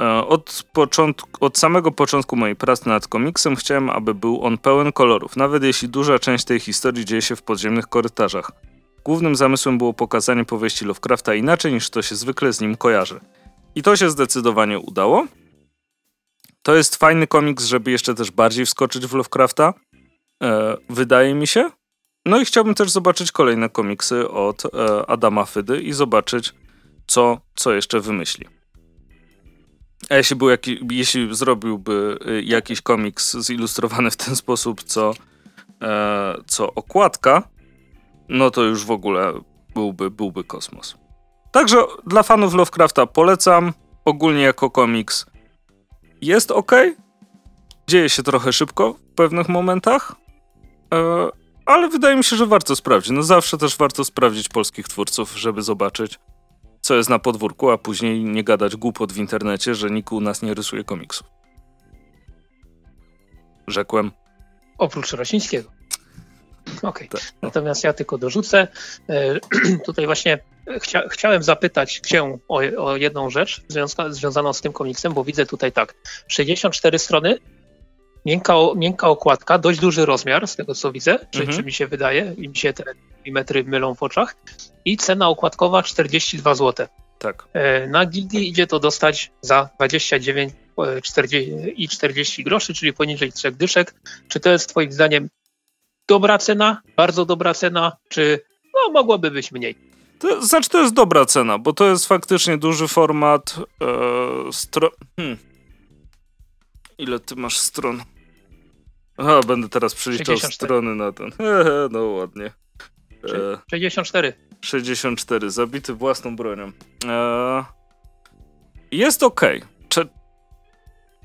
E, od, początku, od samego początku mojej pracy nad komiksem chciałem, aby był on pełen kolorów, nawet jeśli duża część tej historii dzieje się w podziemnych korytarzach. Głównym zamysłem było pokazanie powieści Lovecrafta inaczej niż to się zwykle z nim kojarzy. I to się zdecydowanie udało. To jest fajny komiks, żeby jeszcze też bardziej wskoczyć w Lovecrafta. E, wydaje mi się. No i chciałbym też zobaczyć kolejne komiksy od e, Adama Fydy i zobaczyć, co, co jeszcze wymyśli. A jeśli, był jaki, jeśli zrobiłby e, jakiś komiks zilustrowany w ten sposób, co, e, co okładka, no to już w ogóle byłby, byłby kosmos. Także dla fanów Lovecrafta polecam. Ogólnie jako komiks jest ok. Dzieje się trochę szybko w pewnych momentach, e, ale wydaje mi się, że warto sprawdzić. No zawsze też warto sprawdzić polskich twórców, żeby zobaczyć, co jest na podwórku, a później nie gadać głupot w internecie, że nikt u nas nie rysuje komiksów. Rzekłem. Oprócz Rosińskiego. Okej. Okay. Tak, no. Natomiast ja tylko dorzucę. E, [clears throat] tutaj właśnie chcia, chciałem zapytać Cię o, o jedną rzecz związka, związaną z tym komiksem, bo widzę tutaj tak. 64 strony, miękka, miękka okładka, dość duży rozmiar z tego co widzę, czy, mhm. czy mi się wydaje, i mi się te milimetry mylą w oczach. I cena okładkowa 42 zł. Tak. E, na Gildii idzie to dostać za 29 40 e, i 40 groszy, czyli poniżej trzech dyszek. Czy to jest Twoim zdaniem dobra cena, bardzo dobra cena, czy no, mogłoby być mniej? To znaczy, to jest dobra cena, bo to jest faktycznie duży format. E, stro... Hmm. Ile ty masz stron? Aha, będę teraz przeliczał 64. strony na ten. [laughs] no ładnie. E, 64. 64, zabity własną bronią. E, jest ok. Cze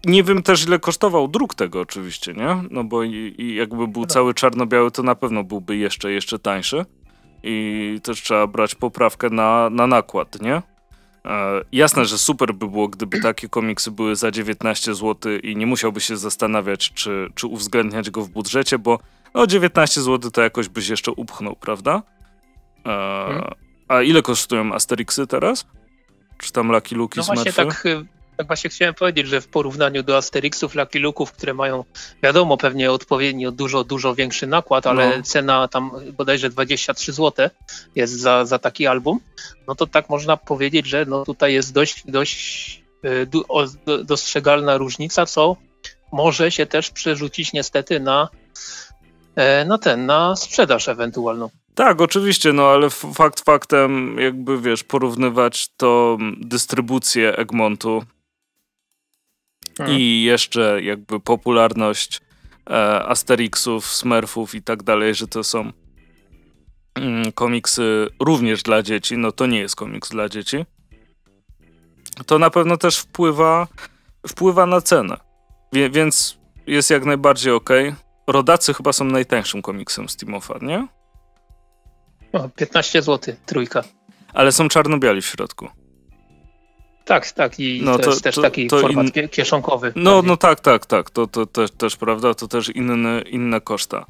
nie wiem też ile kosztował druk tego oczywiście, nie? No bo i, i jakby był no. cały czarno-biały, to na pewno byłby jeszcze, jeszcze tańszy. I też trzeba brać poprawkę na, na nakład, nie? E, jasne, że super by było, gdyby [clears throat] takie komiksy były za 19 zł i nie musiałby się zastanawiać, czy, czy uwzględniać go w budżecie, bo no 19 zł to jakoś byś jeszcze upchnął, prawda? E, hmm. A ile kosztują Asterixy teraz? Czy tam Lucky Luki No właśnie tak y, tak właśnie chciałem powiedzieć, że w porównaniu do Asterixów, Lucky Luke'ów, które mają, wiadomo, pewnie odpowiednio dużo, dużo większy nakład, ale no. cena tam bodajże 23 zł jest za, za taki album, no to tak można powiedzieć, że no tutaj jest dość, dość y, dostrzegalna różnica, co może się też przerzucić niestety na, e, na ten, na sprzedaż ewentualną. Tak, oczywiście, no ale fakt faktem, jakby wiesz, porównywać to dystrybucję Egmontu Hmm. I jeszcze jakby popularność e, Asterixów, Smurfów i tak dalej, że to są mm, komiksy również dla dzieci, no to nie jest komiks dla dzieci. To na pewno też wpływa, wpływa na cenę. Wie, więc jest jak najbardziej ok. Rodacy chyba są najtańszym komiksem z Timofa, nie? O, 15 zł, trójka. Ale są czarno-biali w środku. Tak, tak i no to, to jest też to, taki to format in... kieszonkowy. No, no tak, tak, tak, to, to, to też prawda, to też inne, inne koszta.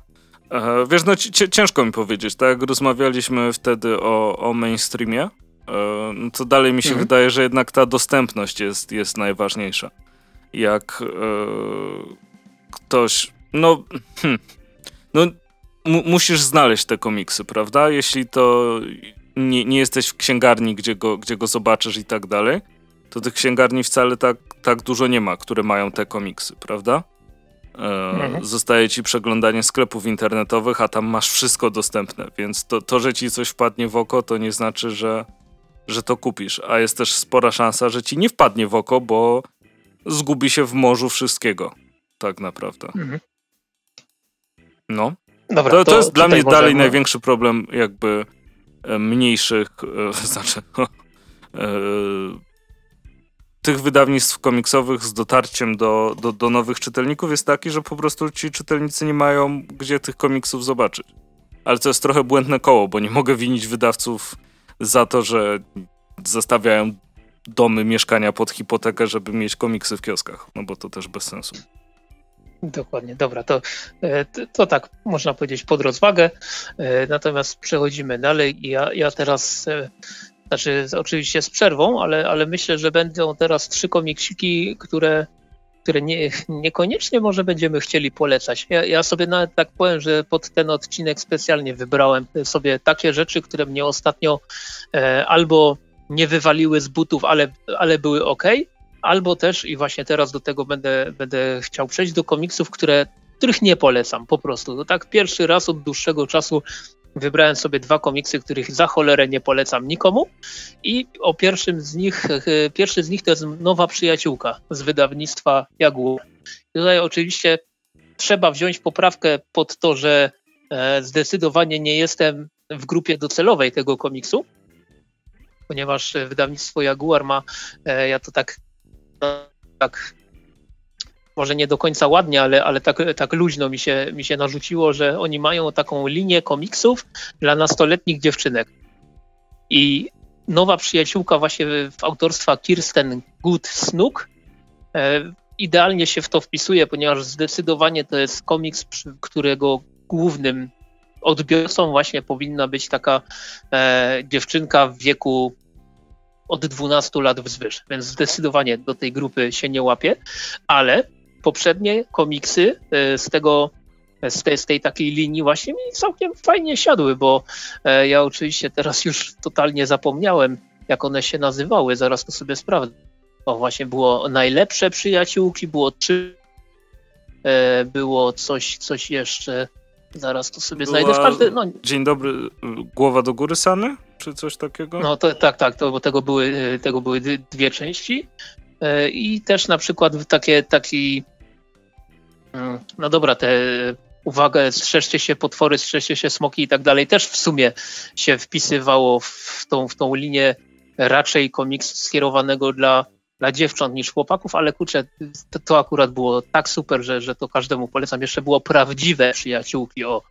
E, wiesz, no ciężko mi powiedzieć, tak jak rozmawialiśmy wtedy o, o mainstreamie, e, no to dalej mi się mhm. wydaje, że jednak ta dostępność jest, jest najważniejsza. Jak e, ktoś, no, hmm, no musisz znaleźć te komiksy, prawda? Jeśli to nie, nie jesteś w księgarni, gdzie go, gdzie go zobaczysz i tak dalej, to tych księgarni wcale tak, tak dużo nie ma, które mają te komiksy, prawda? E, mhm. Zostaje ci przeglądanie sklepów internetowych, a tam masz wszystko dostępne, więc to, to, że ci coś wpadnie w oko, to nie znaczy, że, że to kupisz. A jest też spora szansa, że ci nie wpadnie w oko, bo zgubi się w morzu wszystkiego. Tak naprawdę. Mhm. No. Dobra, to, to, to jest dla mnie możemy... dalej największy problem, jakby e, mniejszych, e, [laughs] znaczy. E, tych wydawnictw komiksowych z dotarciem do, do, do nowych czytelników jest taki, że po prostu ci czytelnicy nie mają gdzie tych komiksów zobaczyć. Ale to jest trochę błędne koło, bo nie mogę winić wydawców za to, że zostawiają domy, mieszkania pod hipotekę, żeby mieć komiksy w kioskach, no bo to też bez sensu. Dokładnie, dobra, to, e, to, to tak można powiedzieć pod rozwagę. E, natomiast przechodzimy dalej. Ja, ja teraz e, znaczy, oczywiście z przerwą, ale, ale myślę, że będą teraz trzy komiksiki, które, które nie, niekoniecznie może będziemy chcieli polecać. Ja, ja sobie nawet tak powiem, że pod ten odcinek specjalnie wybrałem sobie takie rzeczy, które mnie ostatnio albo nie wywaliły z butów, ale, ale były ok, albo też, i właśnie teraz do tego będę, będę chciał przejść, do komiksów, które których nie polecam po prostu. To tak pierwszy raz od dłuższego czasu Wybrałem sobie dwa komiksy, których za cholerę nie polecam nikomu. I o pierwszym z nich, e, pierwszy z nich to jest Nowa Przyjaciółka z wydawnictwa Jaguar. Tutaj oczywiście trzeba wziąć poprawkę pod to, że e, zdecydowanie nie jestem w grupie docelowej tego komiksu, ponieważ wydawnictwo Jaguar ma, e, ja to tak, tak może nie do końca ładnie, ale, ale tak, tak luźno mi się, mi się narzuciło, że oni mają taką linię komiksów dla nastoletnich dziewczynek. I nowa przyjaciółka właśnie w autorstwa Kirsten Good Snook e, idealnie się w to wpisuje, ponieważ zdecydowanie to jest komiks, którego głównym odbiorcą właśnie powinna być taka e, dziewczynka w wieku od 12 lat wzwyż, więc zdecydowanie do tej grupy się nie łapie, ale poprzednie komiksy e, z tego z tej, z tej takiej linii właśnie mi całkiem fajnie siadły, bo e, ja oczywiście teraz już totalnie zapomniałem, jak one się nazywały, zaraz to sobie sprawdzę. O, właśnie było najlepsze przyjaciółki, było trzy, e, było coś, coś jeszcze, zaraz to sobie Była... znajdę. Każdy, no... Dzień dobry, głowa do góry Sany, czy coś takiego? No to, tak, tak, to, bo tego były, tego były dwie części i też na przykład takie, taki mm, no dobra, te uwagę, strzeżcie się potwory, strzeżcie się smoki i tak dalej, też w sumie się wpisywało w tą, w tą linię raczej komiks skierowanego dla, dla dziewcząt niż chłopaków, ale kurczę, to, to akurat było tak super, że, że to każdemu polecam. Jeszcze było prawdziwe przyjaciółki, o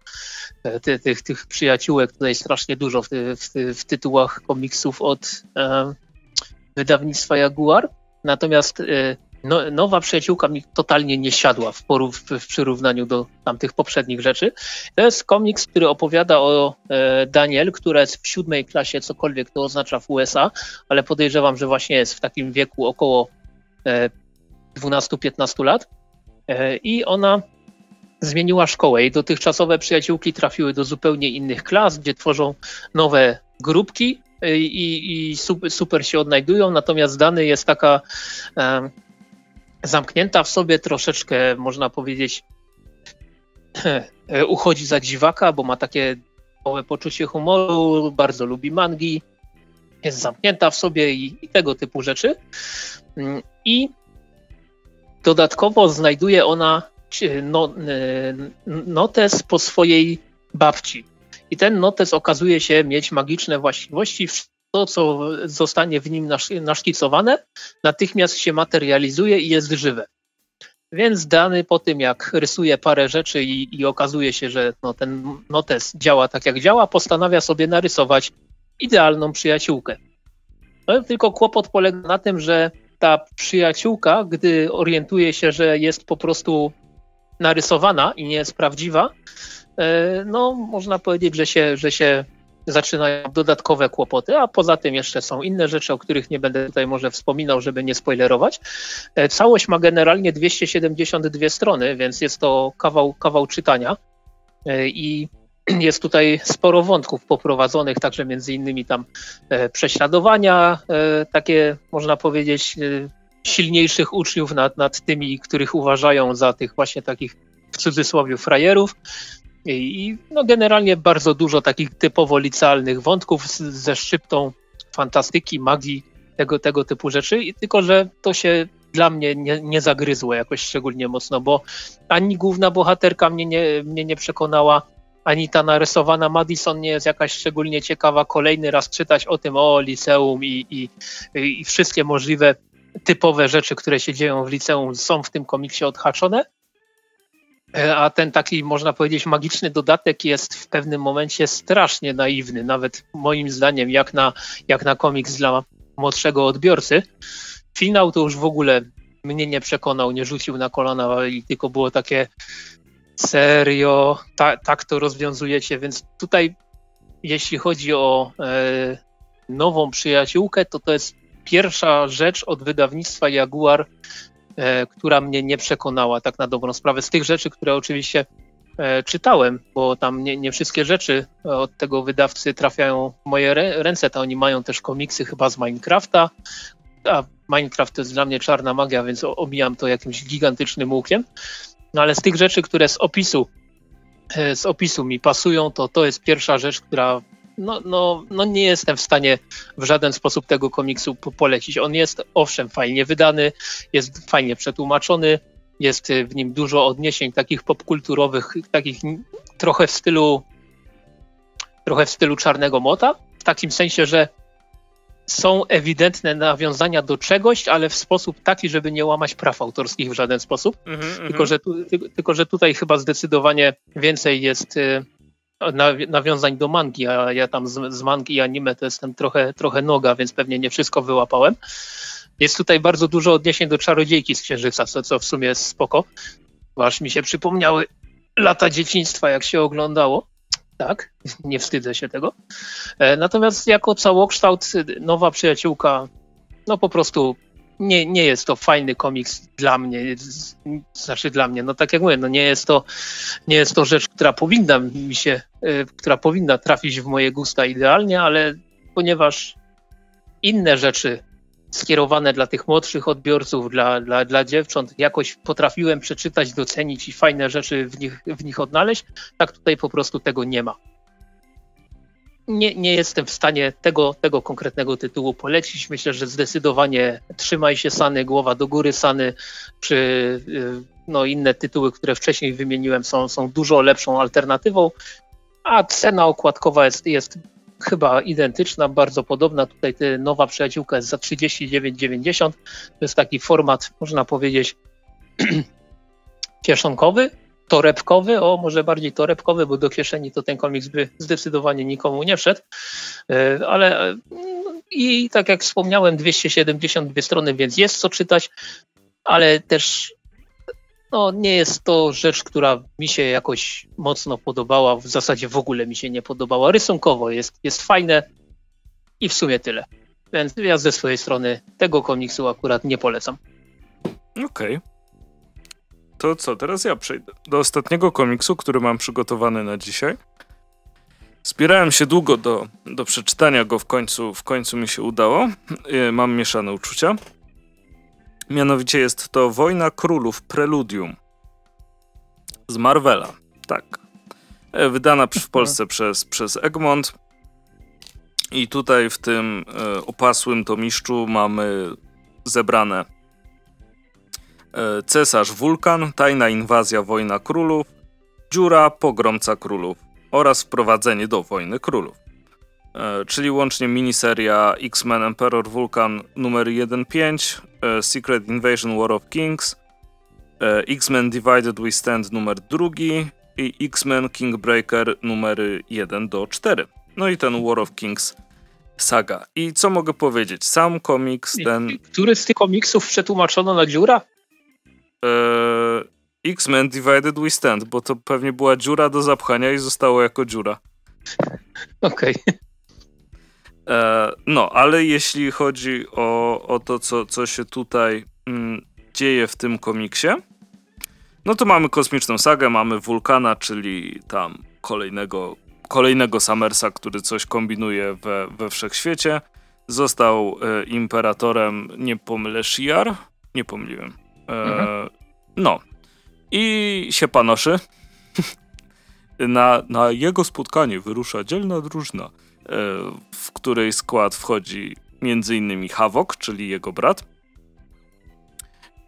ty, tych, tych przyjaciółek tutaj strasznie dużo w, w, w tytułach komiksów od e, wydawnictwa Jaguar. Natomiast e, no, nowa przyjaciółka mi totalnie nie siadła w, porów, w przyrównaniu do tamtych poprzednich rzeczy. To jest komiks, który opowiada o e, Daniel, która jest w siódmej klasie, cokolwiek to oznacza w USA, ale podejrzewam, że właśnie jest w takim wieku około e, 12-15 lat. E, I ona zmieniła szkołę. Jej dotychczasowe przyjaciółki trafiły do zupełnie innych klas, gdzie tworzą nowe grupki e, i, i super, super, się odnajdują. Natomiast Dany jest taka e, zamknięta w sobie troszeczkę, można powiedzieć, [clears throat] uchodzi za dziwaka, bo ma takie małe poczucie humoru, bardzo lubi mangi, jest zamknięta w sobie i, i tego typu rzeczy. Mm, I dodatkowo znajduje ona no, notes po swojej babci. I ten notes okazuje się mieć magiczne właściwości to, co zostanie w nim naszkicowane, natychmiast się materializuje i jest żywe. Więc dany po tym, jak rysuje parę rzeczy i, i okazuje się, że no, ten notes działa tak, jak działa, postanawia sobie narysować idealną przyjaciółkę. No, tylko kłopot polega na tym, że ta przyjaciółka, gdy orientuje się, że jest po prostu narysowana i nie jest prawdziwa, e, no można powiedzieć, że się, że się zaczynają dodatkowe kłopoty, a poza tym jeszcze są inne rzeczy, o których nie będę tutaj może wspominał, żeby nie spoilerować. E, całość ma generalnie 272 strony, więc jest to kawał, kawał czytania e, i [clears throat] jest tutaj sporo wątków poprowadzonych, także między innymi tam e, prześladowania, takie można powiedzieć silniejszych uczniów nad, nad tymi, których uważają za tych właśnie takich w cudzysłowie frajerów. I no generalnie bardzo dużo takich typowo licealnych wątków z, ze szczyptą fantastyki, magii, tego, tego typu rzeczy, I tylko że to się dla mnie nie, nie zagryzło jakoś szczególnie mocno, bo ani główna bohaterka mnie nie, mnie nie przekonała, ani ta narysowana Madison nie jest jakaś szczególnie ciekawa. Kolejny raz czytać o tym, o liceum i, i, i wszystkie możliwe typowe rzeczy, które się dzieją w liceum są w tym komiksie odhaczone. E, a ten taki, można powiedzieć, magiczny dodatek jest w pewnym momencie strasznie naiwny, nawet moim zdaniem, jak na, jak na komiks dla młodszego odbiorcy. Finał to już w ogóle mnie nie przekonał, nie rzucił na kolana tylko było takie serio, ta, tak to rozwiązujecie, więc tutaj jeśli chodzi o e, nową przyjaciółkę, to to jest pierwsza rzecz od wydawnictwa Jaguar, która mnie nie przekonała tak na dobrą sprawę. Z tych rzeczy, które oczywiście e, czytałem, bo tam nie, nie wszystkie rzeczy od tego wydawcy trafiają w moje ręce, to oni mają też komiksy chyba z Minecrafta, a Minecraft to jest dla mnie czarna magia, więc omijam to jakimś gigantycznym łukiem. No ale z tych rzeczy, które z opisu, e, z opisu mi pasują, to to jest pierwsza rzecz, która no, no, no nie jestem w stanie w żaden sposób tego komiksu polecić. On jest owszem fajnie wydany, jest fajnie przetłumaczony, jest w nim dużo odniesień takich popkulturowych, takich trochę w stylu trochę w stylu czarnego mota, w takim sensie, że są ewidentne nawiązania do czegoś, ale w sposób taki, żeby nie łamać praw autorskich w żaden sposób. Mm -hmm, tylko, że tu, tylko, że tutaj chyba zdecydowanie więcej jest y, nawiązań do mangi, a ja tam z, z mangi i anime to jestem trochę, trochę noga, więc pewnie nie wszystko wyłapałem. Jest tutaj bardzo dużo odniesień do czarodziejki z Księżyca, co, co w sumie jest spoko. Aż mi się przypomniały lata dzieciństwa, jak się oglądało. Tak, [laughs] nie wstydzę się tego. E, natomiast jako całokształt nowa przyjaciółka, no po prostu nie, nie jest to fajny komiks dla mnie, znaczy dla mnie, no tak jak mówię, no nie jest to, nie jest to rzecz, która powinna mi się, e, która powinna trafić w moje gusta idealnie, ale ponieważ inne rzeczy skierowane dla tych młodszych odbiorców, dla, dla, dla dziewcząt, jakoś potrafiłem przeczytać, docenić i fajne rzeczy w nich, w nich odnaleźć, tak tutaj po prostu tego nie ma. Nie, nie jestem w stanie tego, tego konkretnego tytułu polecić. Myślę, że zdecydowanie trzymaj się Sany, głowa do góry Sany, czy y, no, inne tytuły, które wcześniej wymieniłem, są, są dużo lepszą alternatywą, a cena okładkowa jest, jest chyba identyczna, bardzo podobna. Tutaj nowa przyjaciółka jest za 39,90. To jest taki format, można powiedzieć, [clears throat] kieszonkowy, torebkowy, o może bardziej torebkowy, bo do kieszeni to ten komiks by zdecydowanie nikomu nie wszedł, e, ale e, i tak jak wspomniałem, 272 strony, więc jest co czytać, ale też no, nie jest to rzecz, która mi się jakoś mocno podobała. W zasadzie w ogóle mi się nie podobała. Rysunkowo jest, jest fajne i w sumie tyle. Więc ja ze swojej strony tego komiksu akurat nie polecam. Okej. Okay. To co, teraz ja przejdę do ostatniego komiksu, który mam przygotowany na dzisiaj. Zbierałem się długo do, do przeczytania go, w końcu, w końcu mi się udało. E, mam mieszane uczucia. Mianowicie jest to Wojna Królów Preludium z Marvela. Tak. E, wydana w Polsce przez, przez Egmont. I tutaj w tym e, opasłym tomiszczu mamy zebrane Cesarz Wulkan, Tajna Inwazja Wojna Królów, Dziura Pogromca Królów oraz Wprowadzenie do Wojny Królów. E, czyli łącznie miniseria X-Men Emperor Vulcan numer 1.5, e, Secret Invasion War of Kings, e, X-Men Divided We Stand numer 2 i X-Men Kingbreaker numery 1 do 4. No i ten War of Kings saga. I co mogę powiedzieć? Sam komiks ten... Który z tych komiksów przetłumaczono na dziura? X-Men Divided We Stand, bo to pewnie była dziura do zapchania i zostało jako dziura. Okej. Okay. E, no, ale jeśli chodzi o, o to, co, co się tutaj mm, dzieje w tym komiksie, no to mamy kosmiczną sagę, mamy Wulkana, czyli tam kolejnego, kolejnego Summersa, który coś kombinuje we, we wszechświecie. Został e, imperatorem, nie pomylę, Shiar? Nie pomyliłem. E, mhm. No. I się panoszy. [laughs] na, na jego spotkanie wyrusza dzielna drużyna w której skład wchodzi m.in. Havok, czyli jego brat.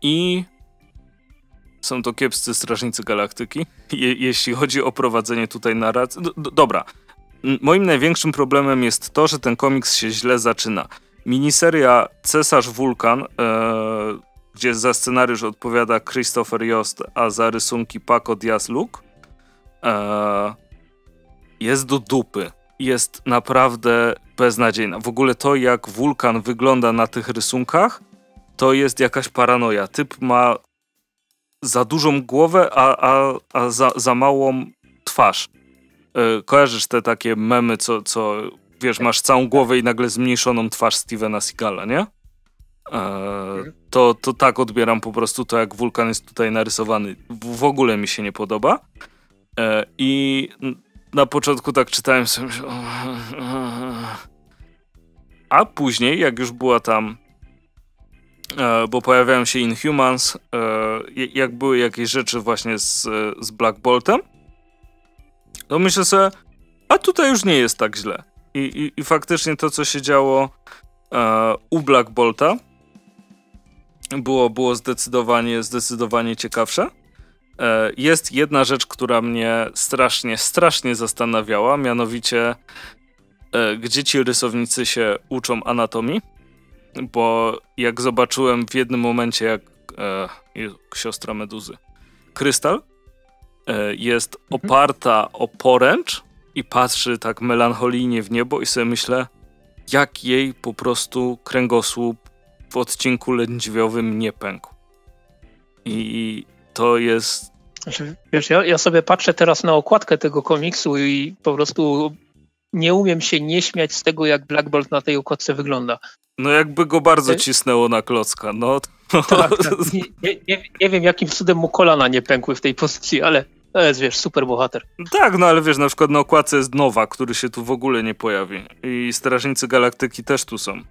I są to kiepscy strażnicy galaktyki, je, jeśli chodzi o prowadzenie tutaj narracji. dobra. Moim największym problemem jest to, że ten komiks się źle zaczyna. Miniseria Cesarz Wulkan, e, gdzie za scenariusz odpowiada Christopher Jost, a za rysunki Paco Diaz-Luke, e, jest do dupy jest naprawdę beznadziejna. W ogóle to, jak wulkan wygląda na tych rysunkach, to jest jakaś paranoja. Typ ma za dużą głowę, a, a, a za, za małą twarz. Yy, kojarzysz te takie memy, co, co wiesz, masz całą głowę i nagle zmniejszoną twarz Stevena Seagala, nie? Yy, to, to tak odbieram po prostu to, jak wulkan jest tutaj narysowany. W, ogóle mi się nie podoba. Yy, I na początku tak czytałem sobie, a później, jak już była tam, e, bo pojawiają się Inhumans, e, jak były jakieś rzeczy właśnie z, z Black Boltem, to myślę sobie, a tutaj już nie jest tak źle. I, i, i faktycznie to, co się działo e, u Black Bolta, było, było zdecydowanie, zdecydowanie ciekawsze. E, jest jedna rzecz, która mnie strasznie, strasznie zastanawiała, mianowicie e, gdzie ci rysownicy się uczą anatomii, bo jak zobaczyłem w jednym momencie, jak e, siostra Meduzy, Krystal e, jest mhm. oparta o poręcz i patrzy tak melancholijnie w niebo i sobie myślę, jak jej po prostu kręgosłup w odcinku lędźwiowym nie pękł. I to jest. Znaczy, wiesz, ja, ja sobie patrzę teraz na okładkę tego komiksu i po prostu nie umiem się nie śmiać z tego, jak Black Bolt na tej okładce wygląda. No jakby go bardzo cisnęło na klocka, no. Tak, tak. Nie, nie, nie, wiem, jakim cudem mu kolana nie pękły w tej pozycji, ale to jest, wiesz, super bohater. Tak, no ale wiesz, na przykład na okładce jest Nowa, który się tu w ogóle nie pojawi. I Strażnicy Galaktyki też tu są.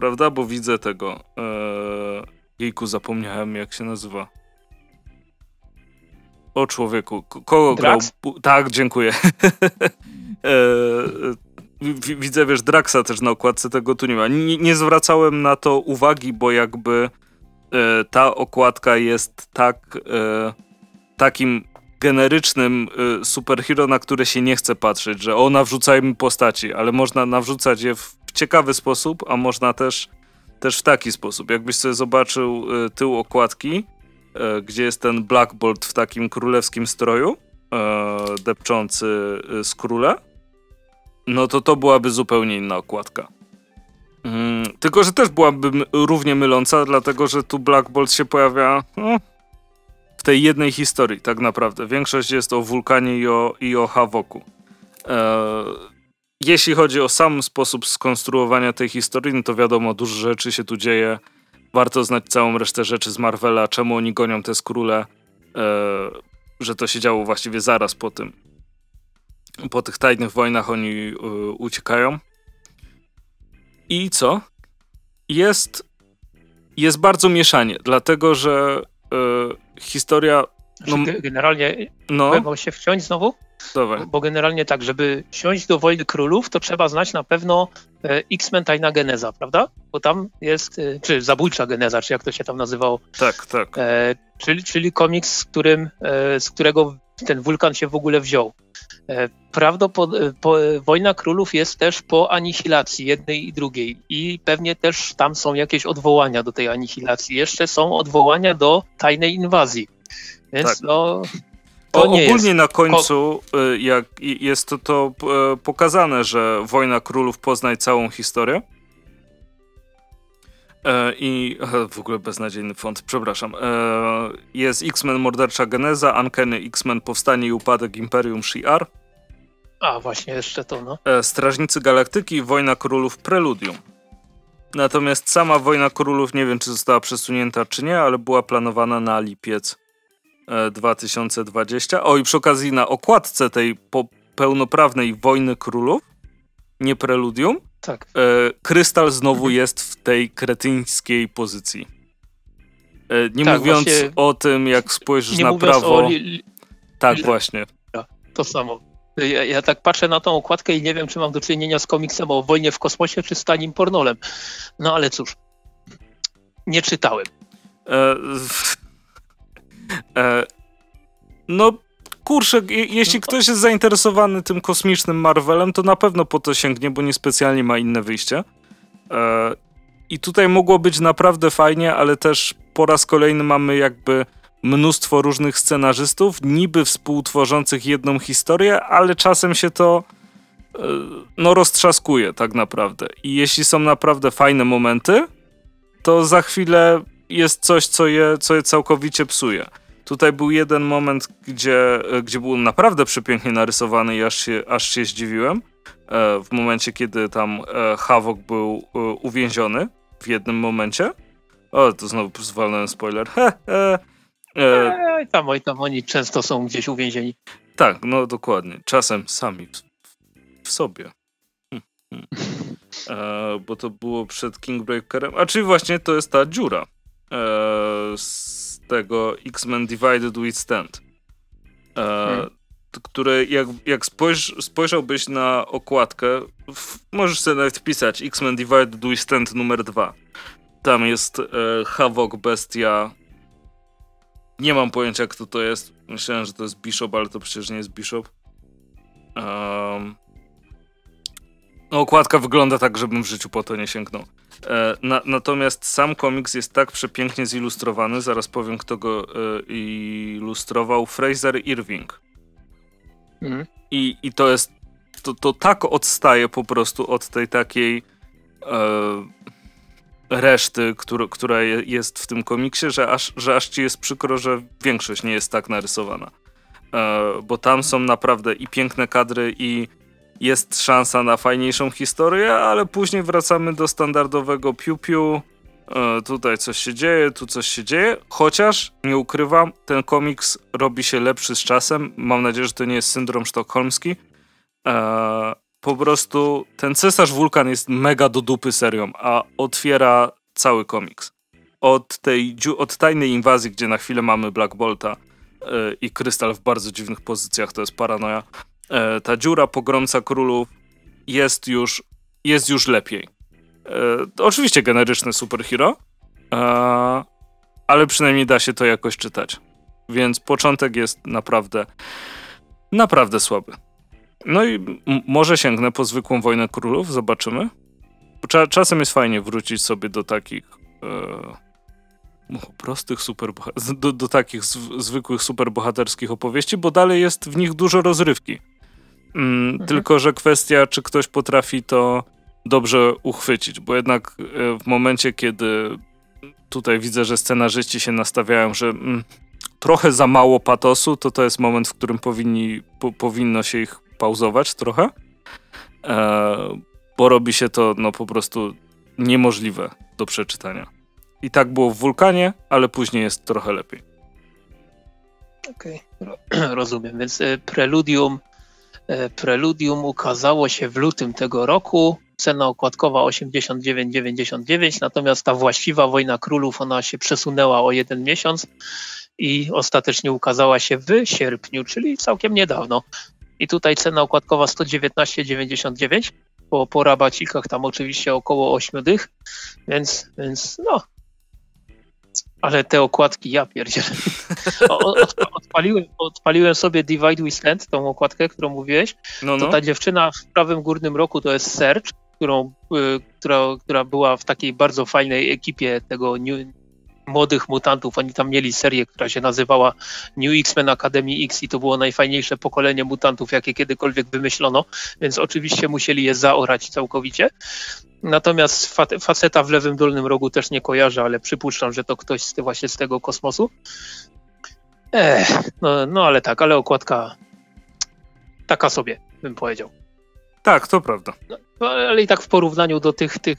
Prawda? Bo widzę tego. Eee... Jejku, zapomniałem jak się nazywa. O człowieku, kogo Drax? grał? Tak, dziękuję. [laughs] eee, widzę, wiesz, Draxa też na okładce tego tu nie ma. Nie, nie zwracałem na to uwagi, bo jakby e, ta okładka jest tak e, takim generycznym y, superhero, na które się nie chce patrzeć, że o, nawrzucajmy postaci, ale można nawrzucać je w ciekawy sposób, a można też, też w taki sposób. Jakbyś sobie zobaczył y, tył okładki, y, gdzie jest ten Black Bolt w takim królewskim stroju, depczący z króle, no to to byłaby zupełnie inna okładka. Mm, tylko, że też byłaby równie myląca, dlatego że tu Black Bolt się pojawia no, w tej jednej historii, tak naprawdę. Większość jest o wulkanie i o, i o Hawoku. E, jeśli chodzi o sam sposób skonstruowania tej historii, no to wiadomo, dużo rzeczy się tu dzieje. Warto znać całą resztę rzeczy z Marvela, czemu oni gonią te skróle, e, że to się działo właściwie zaraz po tym. Po tych tajnych wojnach oni e, uciekają. I co? Jest, jest bardzo mieszanie, dlatego że historia... No, generalnie no. mogę się wciąć znowu? Dawaj. Bo generalnie tak, żeby wsiąść do Wojny Królów, to trzeba znać na pewno e, X-Men Tajna Geneza, prawda? Bo tam jest, e, czy Zabójcza Geneza, czy jak to się tam nazywało. Tak, tak. E, czyli, czyli komiks, z, którym, e, z którego ten wulkan się w ogóle wziął. E, prawdopodobnie Wojna Królów jest też po anihilacji jednej i drugiej i pewnie też tam są jakieś odwołania do tej anihilacji. Jeszcze są odwołania do tajnej inwazji. Więc tak. no... O, ogólnie jest. na końcu y, jak jest to, to pokazane, że Wojna Królów poznaje całą historię. E, I w ogóle beznadziejny font, przepraszam. E, jest X-Men Mordercza Geneza, Uncanny X-Men Powstanie i Upadek Imperium Shi'ar. A, właśnie jeszcze to, no. E, Strażnicy Galaktyki, Wojna Królów Preludium. Natomiast sama Wojna Królów nie wiem, czy została przesunięta, czy nie, ale była planowana na lipiec 2020. O, i przy okazji na okładce tej pełnoprawnej Wojny Królów, nie Preludium, tak. E, krystal znowu jest w tej kretyńskiej pozycji. E, nie tak, mówiąc właśnie, o tym, jak spojrzysz na prawo. Li, tak, li, właśnie. To samo. Ja, ja, tak patrzę na tą okładkę i nie wiem, czy mam do czynienia z komiksem o wojnie w kosmosie, czy z tanim pornolem. No ale cóż, nie czytałem. E, e, no, kurczę, jeśli ktoś jest zainteresowany tym kosmicznym Marvelem, to na pewno po to sięgnie, bo niespecjalnie ma inne wyjście. E, I tutaj mogło być naprawdę fajnie, ale też po raz kolejny mamy jakby mnóstwo różnych scenarzystów, niby współtworzących jedną historię, ale czasem się to e, no roztrzaskuje tak naprawdę. I jeśli są naprawdę fajne momenty, to za chwilę jest coś, co je, co je całkowicie psuje. Tutaj był jeden moment, gdzie, gdzie był naprawdę przepięknie narysowany i aż się, aż się zdziwiłem. E, w momencie, kiedy tam e, Havok był e, uwięziony w jednym momencie. O, to znowu zwalnąłem spoiler. He, [laughs] he. E, tam, oj, tam oni często są gdzieś uwięzieni. Tak, no dokładnie. Czasem sami w, w sobie. Hm, hm. E, bo to było przed Kingbreakerem. A czyli właśnie to jest ta dziura. E, tego X-Men Divided We Stand. E, hmm. Które jak, jak spojrz, spojrzałbyś na okładkę, w, możesz sobie nawet wpisać X-Men Divided We Stand numer 2. Tam jest e, Havok, Bestia. Nie mam pojęcia kto to jest. Myślałem, że to jest Bishop, ale to przecież nie jest Bishop. Um, okładka wygląda tak, żebym w życiu po to nie sięgnął. E, na, natomiast sam komiks jest tak przepięknie zilustrowany, zaraz powiem kto go e, ilustrował, Fraser Irving. Mhm. I, I to jest, to, to tak odstaje po prostu od tej takiej e, reszty, który, która jest w tym komiksie, że aż, że aż ci jest przykro, że większość nie jest tak narysowana. E, bo tam są naprawdę i piękne kadry i jest szansa na fajniejszą historię, ale później wracamy do standardowego piu-piu. E, tutaj coś się dzieje, tu coś się dzieje. Chociaż, nie ukrywam, ten komiks robi się lepszy z czasem. Mam nadzieję, że to nie jest syndrom sztokholmski. E, po prostu ten cesarz wulkan jest mega do dupy serią, a otwiera cały komiks. Od tej od tajnej inwazji, gdzie na chwilę mamy Black Bolta e, i Krystal w bardzo dziwnych pozycjach, to jest paranoja E, ta dziura pogromca królów jest już, jest już lepiej. E, oczywiście generyczny superhero, e, ale przynajmniej da się to jakoś czytać. Więc początek jest naprawdę, naprawdę słaby. No i może sięgnę po zwykłą Wojnę Królów, zobaczymy. Cza czasem jest fajnie wrócić sobie do takich e, prostych super do, do takich zwykłych superbohaterskich opowieści, bo dalej jest w nich dużo rozrywki. Mm, mhm. Tylko, że kwestia, czy ktoś potrafi to dobrze uchwycić, bo jednak e, w momencie, kiedy tutaj widzę, że scenarzyści się nastawiają, że mm, trochę za mało patosu, to to jest moment, w którym powinni, po, powinno się ich pauzować trochę, e, bo robi się to no po prostu niemożliwe do przeczytania. I tak było w Wulkanie, ale później jest trochę lepiej. Okej, okay. [clears throat] rozumiem. Więc e, Preludium Preludium ukazało się w lutym tego roku. Cena okładkowa 89,99, natomiast ta właściwa Wojna Królów ona się przesunęła o jeden miesiąc i ostatecznie ukazała się w sierpniu, czyli całkiem niedawno. I tutaj cena okładkowa 119,99, po, po rabacikach tam oczywiście około 8 dych, więc, więc no, ale te okładki, ja pierdzielę. Odpaliłem, odpaliłem sobie Divide We Stand, tą okładkę, którą mówiłeś. No, no. To ta dziewczyna w prawym górnym roku to jest Serge, którą, y, która, która była w takiej bardzo fajnej ekipie tego New, młodych mutantów. Oni tam mieli serię, która się nazywała New X-Men Academy X i to było najfajniejsze pokolenie mutantów, jakie kiedykolwiek wymyślono, więc oczywiście musieli je zaorać całkowicie. Natomiast faceta w lewym dolnym rogu też nie kojarzę, ale przypuszczam, że to ktoś z, właśnie z tego kosmosu. Ech, no, no ale tak, ale okładka taka sobie, bym powiedział. Tak, to prawda. No, ale i tak w porównaniu do tych, tych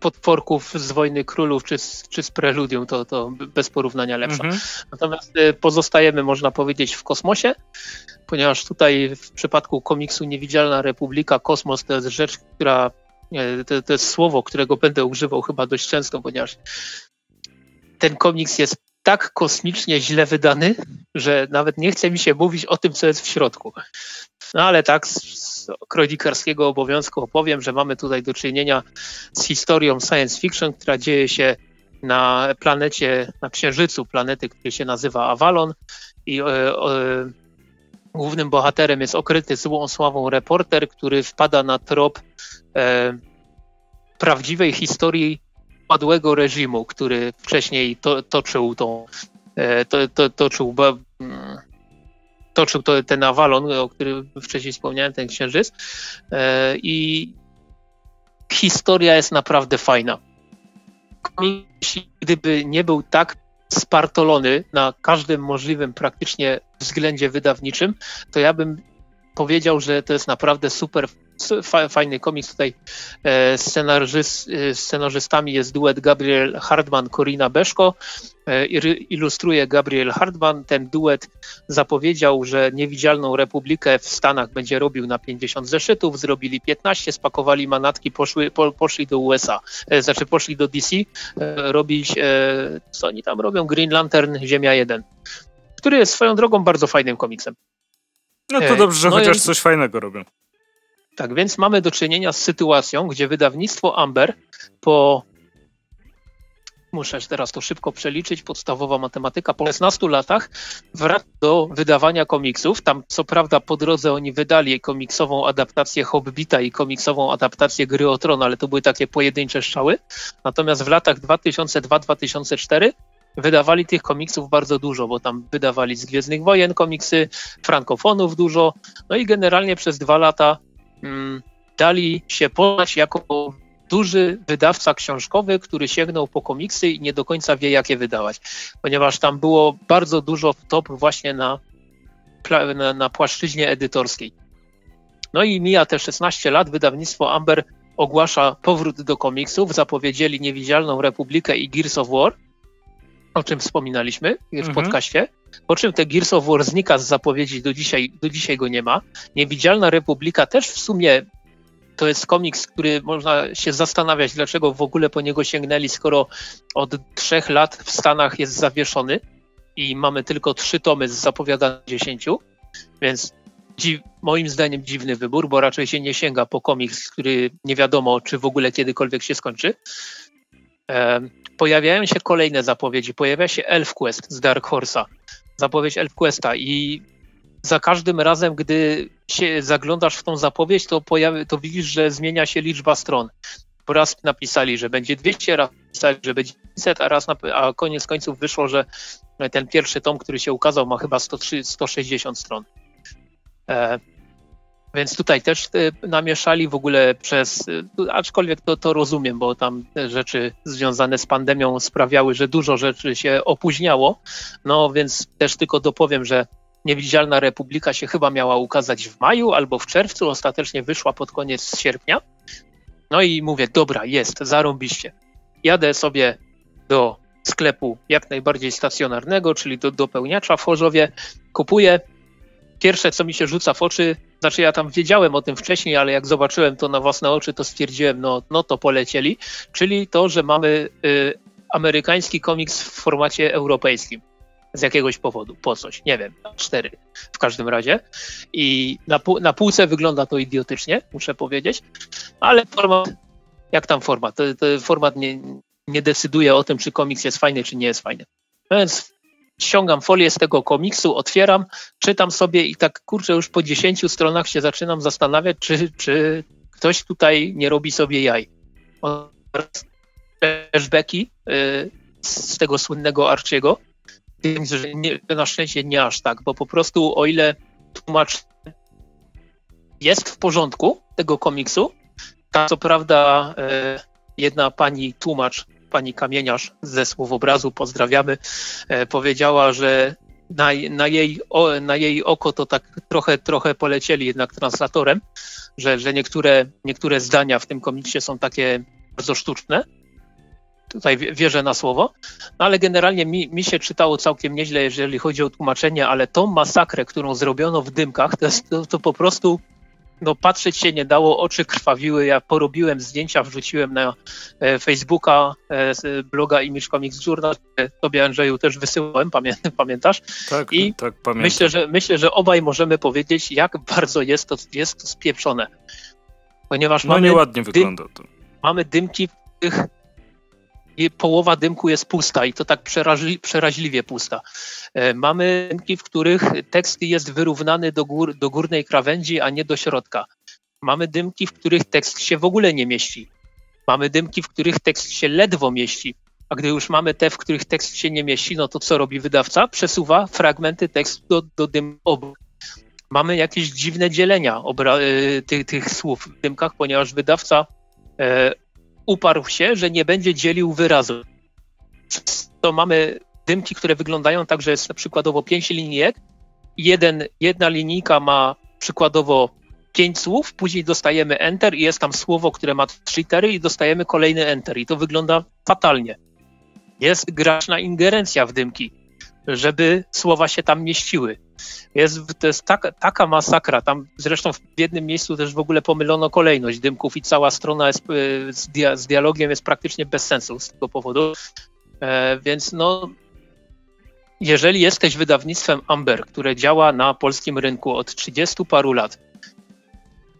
potworków z Wojny Królów czy z, czy z Preludium, to, to bez porównania lepsza. Mhm. Natomiast y, pozostajemy, można powiedzieć, w kosmosie, ponieważ tutaj w przypadku komiksu Niewidzialna Republika, kosmos to jest rzecz, która to, to jest słowo, którego będę używał chyba dość często, ponieważ ten komiks jest tak kosmicznie źle wydany, że nawet nie chce mi się mówić o tym, co jest w środku. No ale tak, kronikarskiego obowiązku opowiem, że mamy tutaj do czynienia z historią science fiction, która dzieje się na planecie, na księżycu planety, który się nazywa Avalon. I e, e, głównym bohaterem jest okryty złą sławą reporter, który wpada na trop e, prawdziwej historii padłego reżimu, który wcześniej to, toczył tą, e, to, to, toczył, mm, toczył to, ten Avalon, o którym wcześniej wspomniałem, ten księżyc. E, I historia jest naprawdę fajna. Gdyby nie był tak spartolony na każdym możliwym praktycznie względzie wydawniczym, to ja bym powiedział, że to jest naprawdę super fajny komiks. Tutaj e, scenarzyst, e, scenarzystami jest duet Gabriel Hardman, Corina Beszko. E, ilustruje Gabriel Hardman. Ten duet zapowiedział, że Niewidzialną Republikę w Stanach będzie robił na 50 zeszytów. Zrobili 15, spakowali manatki, poszły, po, poszli do USA, znaczy poszli do DC robić, co oni tam robią? Green Lantern Ziemia 1, który jest swoją drogą bardzo fajnym komiksem. No to dobrze, że no chociaż coś fajnego robią. Tak więc mamy do czynienia z sytuacją, gdzie wydawnictwo Amber po muszę teraz to szybko przeliczyć, podstawowa matematyka, po 16 latach wraca do wydawania komiksów. Tam co prawda po drodze oni wydali komiksową adaptację Hobbita i komiksową adaptację Gry o Tron, ale to były takie pojedyncze strzały. Natomiast w latach 2002-2004 wydawali tych komiksów bardzo dużo, bo tam wydawali z Gwiezdnych Wojen komiksy, frankofonów dużo, no i generalnie przez dwa lata mm, dali się poznać jako duży wydawca książkowy, który sięgnął po komiksy i nie do końca wie, jakie wydawać, ponieważ tam było bardzo dużo top właśnie na, na, na płaszczyźnie edytorskiej. No i mija te 16 lat, wydawnictwo Amber ogłasza powrót do komiksów, zapowiedzieli Niewidzialną Republikę i Gears of War, o czym wspominaliśmy w mhm. podcaście, po czym te Gears of War znika z zapowiedzi, do dzisiaj, do dzisiaj go nie ma. Niewidzialna Republika też w sumie to jest komiks, który można się zastanawiać, dlaczego w ogóle po niego sięgnęli, skoro od trzech lat w Stanach jest zawieszony i mamy tylko trzy tomy z zapowiadanych dziesięciu, więc dziw, moim zdaniem dziwny wybór, bo raczej się nie sięga po komiks, który nie wiadomo, czy w ogóle kiedykolwiek się skończy. Pojawiają się kolejne zapowiedzi. Pojawia się Elf Quest z Dark Horse'a. Zapowiedź Elf Questa i za każdym razem, gdy się zaglądasz w tą zapowiedź, to, pojawi, to widzisz, że zmienia się liczba stron. Raz napisali, że będzie 200, raz napisali, że będzie 500, a raz na, a koniec końców wyszło, że ten pierwszy tom, który się ukazał, ma chyba 103, 160 stron. E, więc tutaj też e, namieszali w ogóle przez, e, aczkolwiek to, to rozumiem, bo tam rzeczy związane z pandemią sprawiały, że dużo rzeczy się opóźniało. No więc też tylko dopowiem, że Niewidzialna Republika się chyba miała ukazać w maju albo w czerwcu, ostatecznie wyszła pod koniec sierpnia. No i mówię, dobra, jest, zarąbiście. Jadę sobie do sklepu jak najbardziej stacjonarnego, czyli do dopełniacza w Chorzowie, kupuję. Pierwsze, co mi się rzuca w oczy, znaczy ja tam wiedziałem o tym wcześniej, ale jak zobaczyłem to na własne oczy, to stwierdziłem, no, no to polecieli, czyli to, że mamy y, amerykański komiks w formacie europejskim z jakiegoś powodu, po coś, nie wiem, cztery w każdym razie. I na, na półce wygląda to idiotycznie, muszę powiedzieć, ale format, jak tam format, to, to format nie, nie decyduje o tym, czy komiks jest fajny, czy nie jest fajny. Więc ściągam folię z tego komiksu, otwieram, czytam sobie i tak kurczę, już po 10 stronach się zaczynam zastanawiać, czy, czy ktoś tutaj nie robi sobie jaj. Flashbacki y, z tego słynnego Archiego, że nie, na szczęście nie aż tak, bo po prostu o ile tłumacz jest w porządku tego komiksu, tak co prawda e, jedna pani tłumacz, pani kamieniarz ze Słowobrazu, pozdrawiamy, e, powiedziała, że na, na, jej, o, na jej oko to tak trochę, trochę polecieli jednak translatorem, że, że niektóre, niektóre zdania w tym komiksie są takie bardzo sztuczne, tutaj wierzę na słowo, no ale generalnie mi, mi się czytało całkiem nieźle, jeżeli chodzi o tłumaczenie, ale tą masakrę, którą zrobiono w dymkach, to, jest, to, to po prostu no, patrzeć się nie dało, oczy krwawiły. Ja porobiłem zdjęcia, wrzuciłem na e, Facebooka, e, bloga Image Comics Journal. Tobie, Andrzeju, też wysyłałem, pamię, [laughs] pamiętasz? Tak, I tak, pamiętam. Myślę że, myślę, że obaj możemy powiedzieć, jak bardzo jest to, jest to spieprzone. Ponieważ no mamy nieładnie dym, wygląda to. Mamy dymki, w których połowa dymku jest pusta i to tak przeraźli, przeraźliwie pusta. E, mamy dymki, w których tekst jest wyrównany do, gór, do górnej krawędzi, a nie do środka. Mamy dymki, w których tekst się w ogóle nie mieści. Mamy dymki, w których tekst się ledwo mieści. A gdy już mamy te, w których tekst się nie mieści, no to co robi wydawca? Przesuwa fragmenty tekstu do, do dymku. Mamy jakieś dziwne dzielenia obra- e, tych, tych słów w dymkach, ponieważ wydawca e, uparł się, że nie będzie dzielił wyrazu. To mamy dymki, które wyglądają tak, że jest przykładowo pięć linijek. Jeden, jedna linijka ma przykładowo pięć słów, później dostajemy enter i jest tam słowo, które ma trzy litery i dostajemy kolejny enter i to wygląda fatalnie. Jest graczna ingerencja w dymki, żeby słowa się tam mieściły. Jest, to jest taka, taka masakra. Tam zresztą w jednym miejscu też w ogóle pomylono kolejność dymków i cała strona jest, e, z, dia, z dialogiem jest praktycznie bez sensu z tego powodu. E, więc no, jeżeli jesteś wydawnictwem Amber, które działa na polskim rynku od 30 paru lat,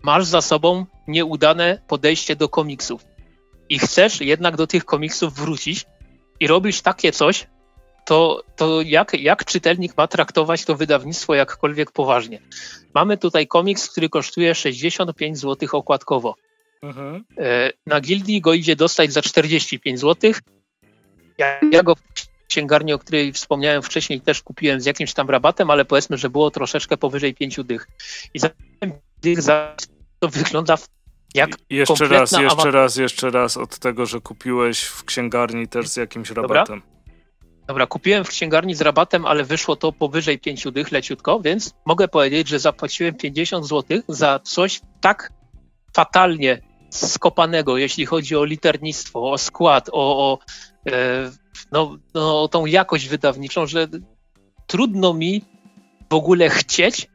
masz za sobą nieudane podejście do komiksów i chcesz jednak do tych komiksów wrócić, i robisz takie coś, to, to jak, jak czytelnik ma traktować to wydawnictwo jakkolwiek poważnie? Mamy tutaj komiks, który kosztuje 65 zł okładkowo. Mhm. E, na gildii go idzie dostać za 45 zł. Ja, ja go w księgarni, o której wspomniałem wcześniej, też kupiłem z jakimś tam rabatem, ale powiedzmy, że było troszeczkę powyżej 5 dych. I za dych za to wygląda jak Jeszcze raz, jeszcze raz, jeszcze raz od tego, że kupiłeś w księgarni też z jakimś rabatem. Dobra. Dobra, kupiłem w księgarni z rabatem, ale wyszło to powyżej 5 dych leciutko, więc mogę powiedzieć, że zapłaciłem 50 zł za coś tak fatalnie skopanego, jeśli chodzi o liternictwo, o skład, o, o, e, no, no, o tą jakość wydawniczą, że trudno mi w ogóle chcieć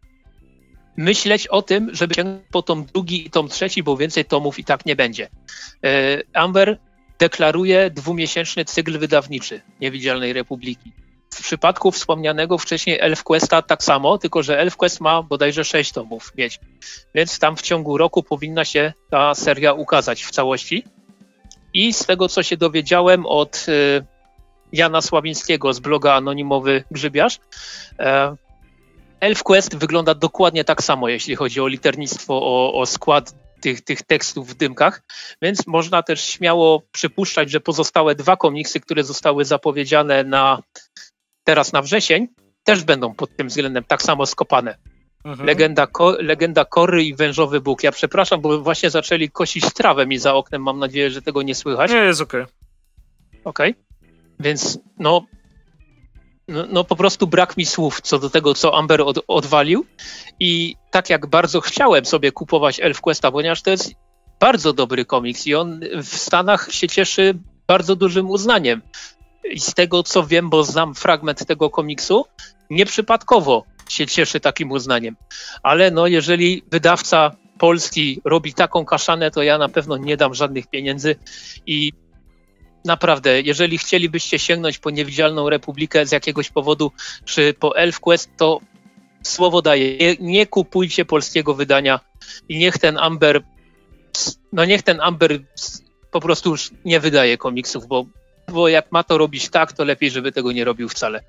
myśleć o tym, żeby sięgnąć po tom drugi i tom trzeci, bo więcej tomów i tak nie będzie. E, Amber deklaruje dwumiesięczny cykl wydawniczy Niewidzialnej Republiki. W przypadku wspomnianego wcześniej ElfQuesta tak samo, tylko że ElfQuest ma bodajże 6 tomów mieć. Więc tam w ciągu roku powinna się ta seria ukazać w całości. I z tego, co się dowiedziałem od y, Jana Sławińskiego z bloga Anonimowy Grzybiarz, e, ElfQuest wygląda dokładnie tak samo, jeśli chodzi o liternictwo, o, o skład tych, tych tekstów w dymkach, więc można też śmiało przypuszczać, że pozostałe dwa komiksy, które zostały zapowiedziane na teraz na wrzesień, też będą pod tym względem tak samo skopane. Mhm. Legenda, ko, legenda Kory i Wężowy Bóg. Ja przepraszam, bo właśnie zaczęli kosić trawę mi za oknem. Mam nadzieję, że tego nie słychać. Nie, jest okej. Okay. Okej. Okay. Więc no, no, no, po prostu brak mi słów co do tego, co Amber od, odwalił. I tak jak bardzo chciałem sobie kupować ElfQuesta, ponieważ to jest bardzo dobry komiks i on w Stanach się cieszy bardzo dużym uznaniem. I z tego co wiem, bo znam fragment tego komiksu, nieprzypadkowo się cieszy takim uznaniem. Ale no, jeżeli wydawca polski robi taką kaszanę, to ja na pewno nie dam żadnych pieniędzy i naprawdę, jeżeli chcielibyście sięgnąć po Niewidzialną Republikę z jakiegoś powodu, czy po ElfQuest, to słowo daję, nie, nie, kupujcie polskiego wydania i niech ten Amber, no niech ten Amber po prostu już nie wydaje komiksów, bo, bo jak ma to robić tak, to lepiej, żeby tego nie robił wcale.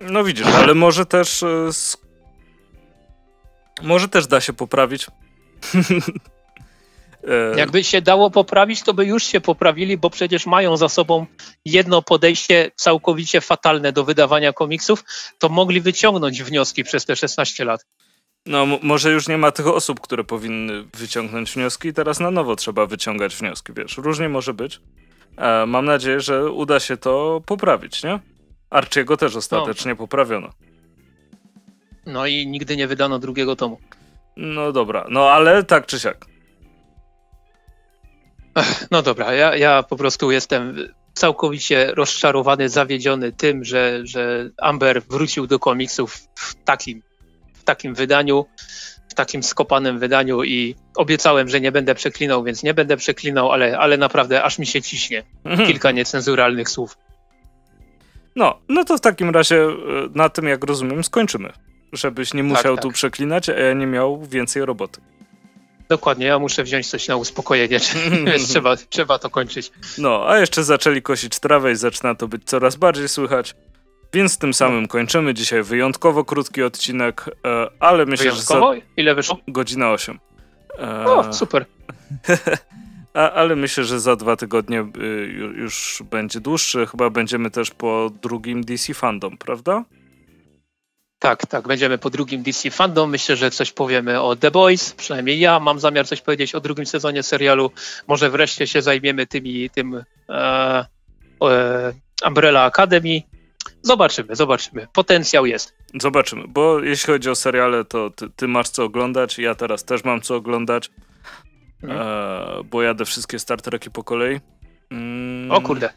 No widzisz, ale może też e, może też da się poprawić. [laughs] E, Jakby się dało poprawić, to by już się poprawili, bo przecież mają za sobą jedno podejście całkowicie fatalne do wydawania komiksów, to mogli wyciągnąć wnioski przez te 16 lat. No, może już nie ma tych osób, które powinny wyciągnąć wnioski, teraz na nowo trzeba wyciągać wnioski, wiesz. Różnie może być. E, mam nadzieję, że uda się to poprawić, nie? Archiego też ostatecznie no. poprawiono. No i nigdy nie wydano drugiego tomu. No dobra, no ale tak czy siak. No dobra, ja, ja po prostu jestem całkowicie rozczarowany, zawiedziony tym, że, że Amber wrócił do komiksów w takim, w takim wydaniu, w takim skopanym wydaniu i obiecałem, że nie będę przeklinał, więc nie będę przeklinał, ale, ale naprawdę aż mi się ciśnie mhm. kilka niecenzuralnych słów. No, no to w takim razie e, na tym, jak rozumiem, skończymy. Żebyś nie musiał tak, tak. tu przeklinać, a ja nie miał więcej roboty. Dokładnie, ja muszę wziąć coś na uspokojenie, [laughs] więc trzeba, trzeba to kończyć. No, a jeszcze zaczęli kosić trawę i zaczyna to być coraz bardziej słychać. Więc tym samym kończymy dzisiaj wyjątkowo krótki odcinek, e, ale myślę, wyjątkowo? że. Za... Ile wyszło? Godzina 8. E... O, super. [laughs] a, ale myślę, że za dwa tygodnie y, już będzie dłuższy. Chyba będziemy też po drugim DC Fandom, prawda? Tak, tak, będziemy po drugim DC Fandom. Myślę, że coś powiemy o The Boys, przynajmniej ja mam zamiar coś powiedzieć o drugim sezonie serialu. Może wreszcie się zajmiemy tymi, tym e, e, Umbrella Academy. Zobaczymy, zobaczymy. Potencjał jest. Zobaczymy, bo jeśli chodzi o seriale, to ty, ty masz co oglądać, ja teraz też mam co oglądać, hmm. e, bo jadę wszystkie Star Treki po kolei. Mm. O kurde.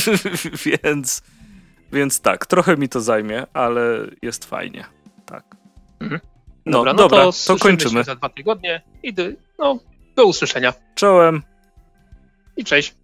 [laughs] Więc więc tak, trochę mi to zajmie, ale jest fajnie. Tak. Mhm. No, dobra, no dobra, to, to kończymy. za dwa tygodnie i do, no, do usłyszenia. Czołem. I cześć.